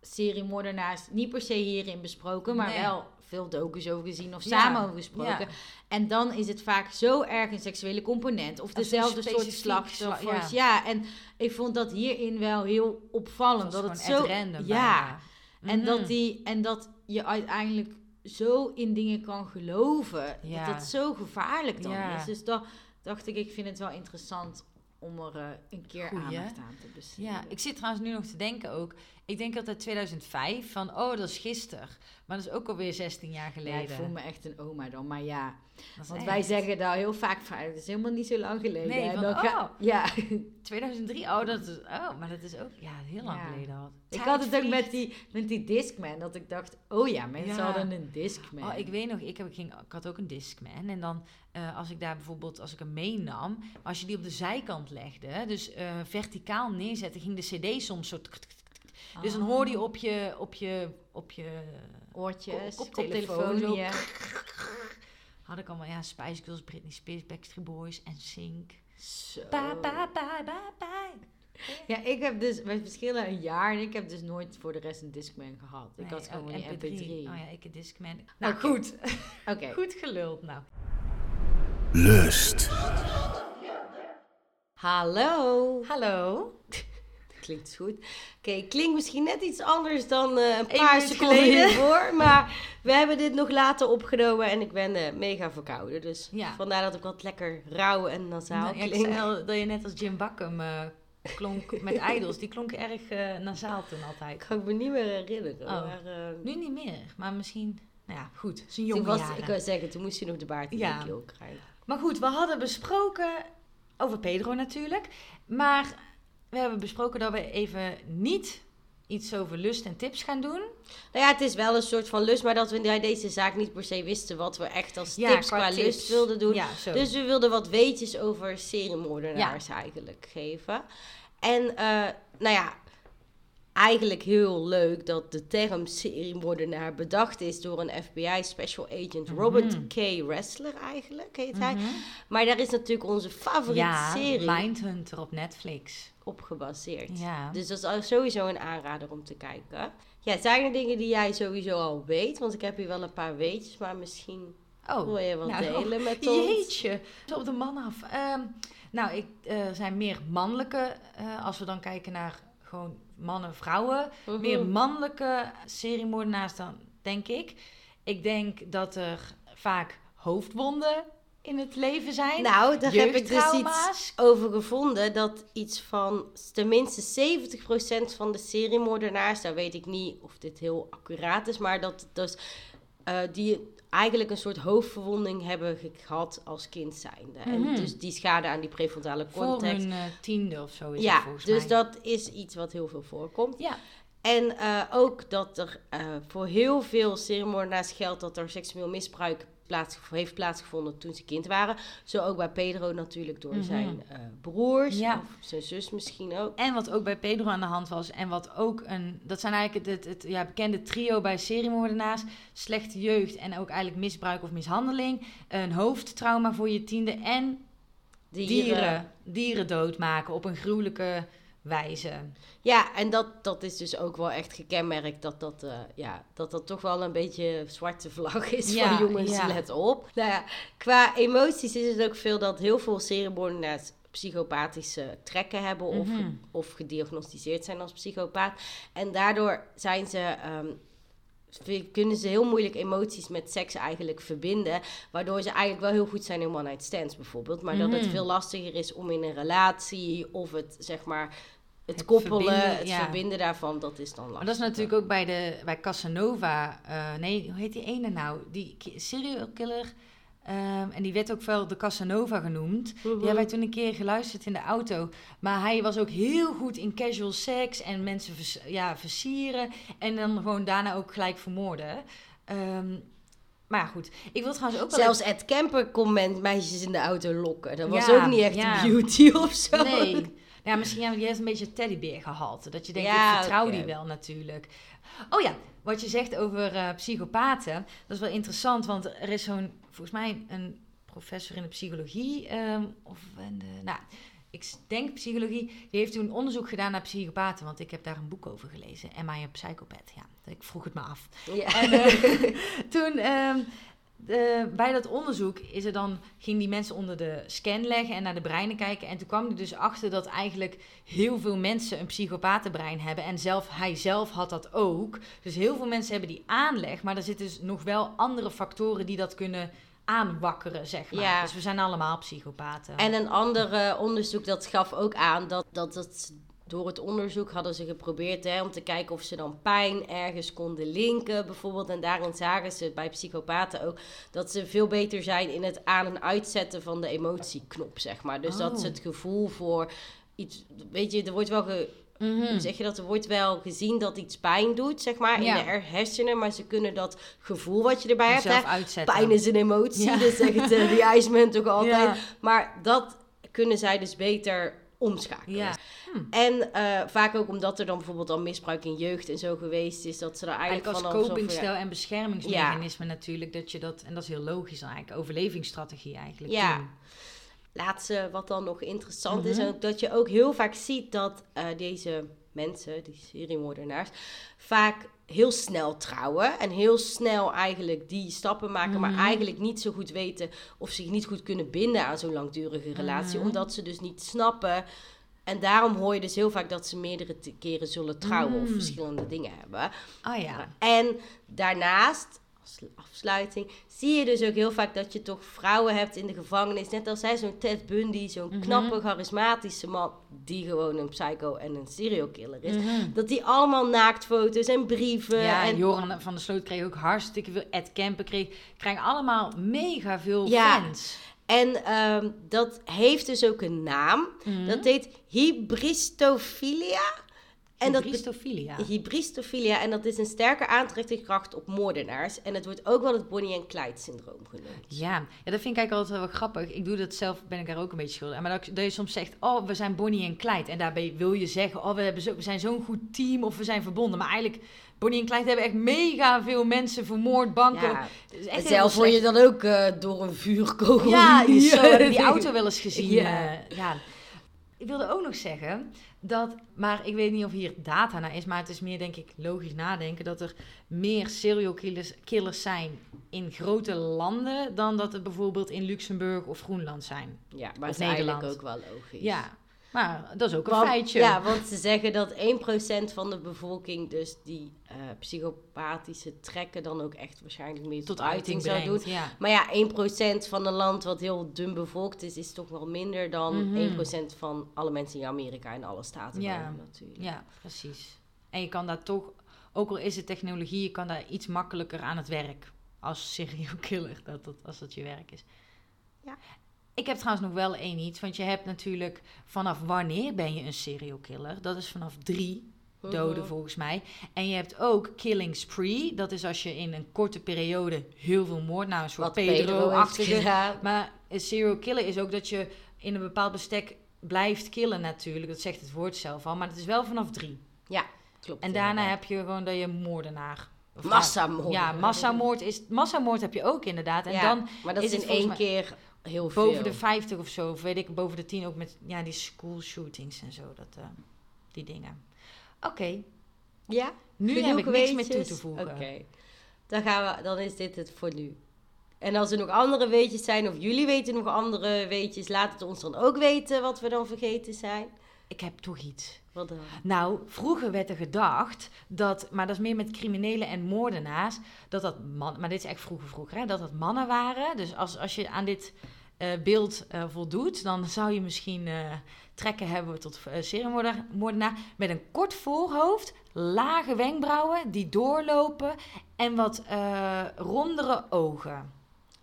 seriemoordenaars, niet per se hierin besproken, maar
Nee.
wel veel docus over gezien of
Ja,
samen over gesproken.
ja.
En dan is het vaak zo erg een seksuele component. Of dezelfde soort slachtoffers.
sla-
ja. en ik vond dat hierin wel heel opvallend. Dat, het zo.
random
ja, en,
Mhm.
dat die, en dat je uiteindelijk zo in dingen kan geloven.
Ja.
Dat dat zo gevaarlijk dan
Ja.
is. Dus dan dacht ik, ik vind het wel interessant om er eh, een keer
Goeie.
aandacht aan te besteden.
Ja, ik zit trouwens nu nog te denken ook. Ik denk altijd 2005 van, oh, dat is gisteren. Maar dat is ook alweer 16 jaar
Ja,
geleden.
ik voel me echt een oma dan, maar ja. Want
echt.
wij zeggen daar heel vaak van, het is helemaal niet zo lang geleden.
Nee, van,
dan ga-
oh.
Ja,
2003, oh, dat is, oh, maar dat is ook ja, heel lang
Ja.
geleden al.
ik had het ook met die, met die Discman, dat ik dacht, oh ja, mensen
Ja.
hadden een Discman.
Oh, ik weet nog, ik, heb, ik, ging, ik had ook een Discman. En dan, eh, als ik daar bijvoorbeeld, als ik hem meenam, als je die op de zijkant legde, dus eh, verticaal neerzetten, ging de CD soms zo. tuk, tuk, tuk, Dus dan hoorde je op je, op je, op je
Oortjes,
Kop-
koptelefoon, ja.
had ik allemaal, ja, Spice Girls, Britney Spears, Backstreet Boys en Sync.
Zo.
Bye, bye, bye, bye, bye.
Ja, ik heb dus, wij verschillen een jaar en ik heb dus nooit voor de rest een Discman gehad. Ik
Nee,
had gewoon
oh,
die MP3.
Oh ja, ik een Discman. Nou,
Oké.
goed.
Oké.
Goed geluld, nou.
Lust.
Hallo.
Hallo.
Klinkt goed.
Oké, klinkt misschien net iets anders dan eh, een paar seconden
geleden.
hiervoor. Maar we hebben dit nog later opgenomen en ik ben eh, mega verkouden. Dus
Ja.
vandaar dat ik wat lekker rauw en nasaal
Nou, ik zei dat je net als Jim Bakken eh, klonk met Idols. Die klonk erg nasaal toen altijd.
Kan ik me niet meer herinneren.
Oh.
Maar,
Nu niet meer, maar misschien... Nou ja, goed. Zijn
Toen was,
jaren.
ik wil zeggen, toen moest je nog de baard in
Ja.
de keel krijgen.
Maar goed, we hadden besproken over Pedro natuurlijk. Maar we hebben besproken dat we even niet iets over lust en tips gaan doen.
Nou ja, het is wel een soort van lust, maar dat we bij deze zaak niet per se wisten wat we echt als
Ja,
tips
qua tips.
lust wilden doen.
Ja.
Dus we wilden wat weetjes over seriemoordenaars eigenlijk geven. En eh, nou ja, eigenlijk heel leuk dat de term seriemoordenaar bedacht is door een FBI special agent Robert K. Ressler eigenlijk, heet hij.
Mhm.
Maar daar is natuurlijk onze favoriete
ja,
serie
Mindhunter op Netflix.
Op gebaseerd.
Ja.
Dus dat is al sowieso een aanrader om te kijken. Ja, zijn er dingen die jij sowieso al weet? Want ik heb hier wel een paar weetjes, maar misschien
Oh,
wil je wat
nou,
delen met ons.
Jeetje, zo op de man af. Ehm, nou, ik, eh, er zijn meer mannelijke, eh, als we dan kijken naar gewoon mannen, vrouwen,
Mhm.
meer mannelijke seriemoordenaars dan, denk ik. Ik denk dat er vaak hoofdwonden in het leven zijn.
Nou, daar heb ik dus iets over gevonden. Dat iets van tenminste 70% van de seriemoordenaars, daar weet ik niet of dit heel accuraat is, maar dat dus, eh, die eigenlijk een soort hoofdverwonding hebben ge- gehad als kind zijnde.
Mhm.
En dus die schade aan die prefrontale
Voor
cortex.
hun eh, tiende of zo is het
Ja,
volgens
dus
mij.
dat is iets wat heel veel voorkomt.
Ja,
En eh, ook dat er voor heel veel seriemoordenaars geldt dat er seksueel misbruik plaats, heeft plaatsgevonden toen ze kind waren. Zo ook bij Pedro natuurlijk door
Mhm.
zijn eh, broers
Ja.
of zijn zus misschien ook.
En wat ook bij Pedro aan de hand was, en wat ook een. Dat zijn eigenlijk het, het, het, ja, bekende trio bij seriemoordenaars: slechte jeugd en ook eigenlijk misbruik of mishandeling. Een hoofdtrauma voor je tiende en dieren, dieren doodmaken op een gruwelijke wijze.
Ja, en dat, dat is dus ook wel echt gekenmerkt dat dat, eh, ja, dat dat toch wel een beetje zwarte vlag is
Ja,
van jongens,
ja.
let op. Nou ja, qua emoties is het ook veel dat heel veel seriemoordenaars psychopathische trekken hebben of,
Mhm.
of gediagnosticeerd zijn als psychopaat. En daardoor zijn ze, ehm, kunnen ze heel moeilijk emoties met seks eigenlijk verbinden. Waardoor ze eigenlijk wel heel goed zijn in one-night stands bijvoorbeeld. Maar dat het
Mhm.
veel lastiger is om in een relatie of het zeg maar... Het,
Het
koppelen,
verbinden,
het
ja.
verbinden daarvan, dat is dan lastig.
Maar dat is natuurlijk ook bij, de, bij Casanova. eh, nee, hoe heet die ene nou? Die serial killer. ehm, en die werd ook wel de Casanova genoemd.
Mhm.
Die hebben wij toen een keer geluisterd in de auto. Maar hij was ook heel goed in casual seks en mensen vers- ja, versieren. En dan gewoon daarna ook gelijk vermoorden. Ehm, maar goed. Ik wil trouwens ook wel...
Zelfs Ed Kemper kon men- meisjes in de auto lokken. Dat was
Ja,
ook niet echt
ja.
beauty of zo.
Nee. Ja, misschien ja, die heeft een beetje teddybeer gehalte. Dat je denkt,
Ja,
ik vertrouw die wel natuurlijk. Oh ja, wat je zegt over eh, psychopaten. Dat is wel interessant, want er is zo'n, volgens mij een professor in de psychologie. ehm, of in de, nou, ik denk psychologie. Die heeft toen onderzoek gedaan naar psychopaten. Want ik heb daar een boek over gelezen. Am I a psychopath? Ja, ik vroeg het me af.
Ja.
En eh, toen, ehm, de- bij dat onderzoek is er dan, ging die mensen onder de scan leggen en naar de breinen kijken. En toen kwam hij dus achter dat eigenlijk heel veel mensen een psychopatenbrein hebben. En zelf, hij zelf had dat ook. Dus heel veel mensen hebben die aanleg. Maar er zitten dus nog wel andere factoren die dat kunnen aanwakkeren, zeg maar.
Ja.
Dus we zijn allemaal psychopaten.
En een ander eh, onderzoek dat gaf ook aan dat, dat het door het onderzoek hadden ze geprobeerd hè, om te kijken of ze dan pijn ergens konden linken, bijvoorbeeld. En daarin zagen ze bij psychopaten ook dat ze veel beter zijn in het aan- en uitzetten van de emotieknop, zeg maar. Dus dat
Oh.
ze het gevoel voor iets, weet je, er wordt wel ge,
Mhm.
zeg je dat? Er wordt wel gezien dat iets pijn doet, zeg maar,
Ja.
in de her- hersenen. Maar ze kunnen dat gevoel wat je erbij hebt, hè,
uitzetten.
pijn is een emotie,
Ja.
dat zegt uh, die Iceman toch altijd.
Ja.
Maar dat kunnen zij dus beter omschakelen.
Ja. Hm.
En eh, vaak ook omdat er dan bijvoorbeeld al misbruik in jeugd en zo geweest is, dat ze er eigenlijk,
Eigenlijk als copingstijl en beschermingsmechanisme natuurlijk, dat je dat, en dat is heel logisch eigenlijk, overlevingsstrategie eigenlijk.
Ja.
doen.
Laatste wat dan nog interessant is,
Mhm.
ook dat je ook heel vaak ziet dat eh, deze mensen, die seriemoordenaars, vaak heel snel trouwen en heel snel eigenlijk die stappen maken, maar
Mhm.
eigenlijk niet zo goed weten of zich niet goed kunnen binden aan zo'n langdurige relatie,
Mhm.
omdat ze dus niet snappen. En daarom hoor je dus heel vaak dat ze meerdere keren zullen trouwen of
Mm.
verschillende dingen hebben.
Ah ja.
En daarnaast, afsluiting, zie je dus ook heel vaak dat je toch vrouwen hebt in de gevangenis. Net als zij, zo'n Ted Bundy, zo'n
Mhm.
knappe, charismatische man, die gewoon een psycho en een serial killer is.
Mhm.
Dat die allemaal naaktfoto's en brieven
Ja, en Joran van der Sloot kreeg ook hartstikke veel. Ed Kemper kreeg, krijgen allemaal mega veel
Ja.
fans.
En ehm, dat heeft dus ook een naam.
Mhm.
Dat heet hybristophilia. En dat be-
Hybristofilia.
hybristophilia. En dat is een sterke aantrekkingskracht op moordenaars. En het wordt ook wel het Bonnie en Clyde syndroom genoemd.
Ja. ja, dat vind ik eigenlijk altijd wel grappig. Ik doe dat zelf, ben ik daar ook een beetje schuldig aan. Maar dat, dat je soms zegt, oh, we zijn Bonnie en Clyde. En daarbij wil je zeggen, oh, we, hebben zo, we zijn zo'n goed team of we zijn verbonden. Maar eigenlijk, Bonnie en Clyde hebben echt mega veel mensen vermoord, banken.
Ja.
Echt heel
Zelf
veel
word je dan ook eh, door een vuurkogel.
Ja, zo die auto wel eens gezien.
Ja.
Ja. Ik wilde ook nog zeggen dat, maar ik weet niet of hier data naar is, maar het is meer denk ik logisch nadenken dat er meer serial killers, killers zijn in grote landen dan dat er bijvoorbeeld in Luxemburg of Groenland zijn.
Ja, maar
Of
het is eigenlijk ook wel logisch.
Ja, maar dat is ook een
Want-
feitje.
Ja, want ze zeggen dat 1% van de bevolking dus die eh, psychopathische trekken dan ook echt waarschijnlijk meer
tot uiting
zou doen.
Ja.
Maar ja, 1% van een land wat heel dun bevolkt is, is toch wel minder dan
Mhm.
1% van alle mensen in Amerika en alle staten
Ja.
wonen natuurlijk.
ja, precies. En je kan daar toch, ook al is het technologie, je kan daar iets makkelijker aan het werk als serial killer, dat, dat, als dat je werk is.
Ja.
Ik heb trouwens nog wel één iets, want je hebt natuurlijk vanaf wanneer ben je een serial killer? Dat is vanaf drie doden
Mhm.
volgens mij. En je hebt ook killing spree, dat is als je in een korte periode heel veel moord, nou een soort
Pedro
Pedro-achtige
gedaan.
maar een serial killer is ook dat je in een bepaald bestek blijft killen natuurlijk. Dat zegt het woord zelf al. Maar het is wel vanaf drie.
Klopt.
En daarna
inderdaad.
heb je gewoon dat je moordenaar... ja,
Massamoord.
Ja, massamoord, is, massamoord heb je ook inderdaad. En
Ja,
dan
maar dat
is
in één keer heel veel.
boven de 50 of zo, of weet ik, boven de 10 ook met ja, die school shootings en zo. Dat, eh, die dingen. Oké,
Ja?
nu
Genoeg
heb ik niks meer toe te voegen.
Oké. Dan, gaan we, dan is dit het voor nu. En als er nog andere weetjes zijn, of jullie weten nog andere weetjes, laat het ons dan ook weten wat we dan vergeten zijn.
Ik heb toch iets.
Wat dan?
Nou, vroeger werd er gedacht dat, maar dat is meer met criminelen en moordenaars, dat dat man, maar dit is echt vroeger vroeger, hè, dat dat mannen waren. Dus als, als je aan dit eh, beeld eh, voldoet, dan zou je misschien eh, trekken hebben tot seriemoordenaar met een kort voorhoofd, lage wenkbrauwen die doorlopen en wat rondere ogen.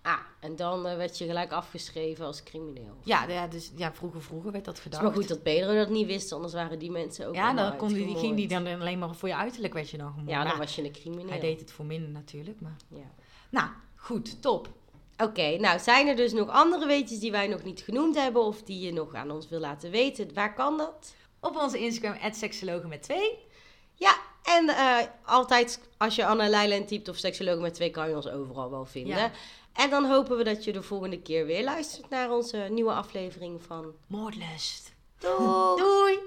Ah, en dan werd je gelijk afgeschreven als crimineel.
Ja, ja, dus, ja vroeger, vroeger werd dat
Het
gedacht.
is maar goed dat Pedro dat niet wist, anders waren die mensen ook
ja, dan kon die, ging die dan alleen maar voor je uiterlijk werd je dan gemoord.
Ja, dan
Nou,
was je een crimineel.
Hij deed het voor minder natuurlijk, maar...
Ja.
Nou, goed, top.
Oké, nou zijn er dus nog andere weetjes die wij nog niet genoemd hebben of die je nog aan ons wil laten weten? Waar kan dat?
Op onze Instagram, seksologen met twee.
Ja, en eh, altijd als je Anna Leijlen typt of seksoloog met twee kan je ons overal wel vinden.
Ja.
En dan hopen we dat je de volgende keer weer luistert naar onze nieuwe aflevering van
Moordlust.
Doei!
Doei!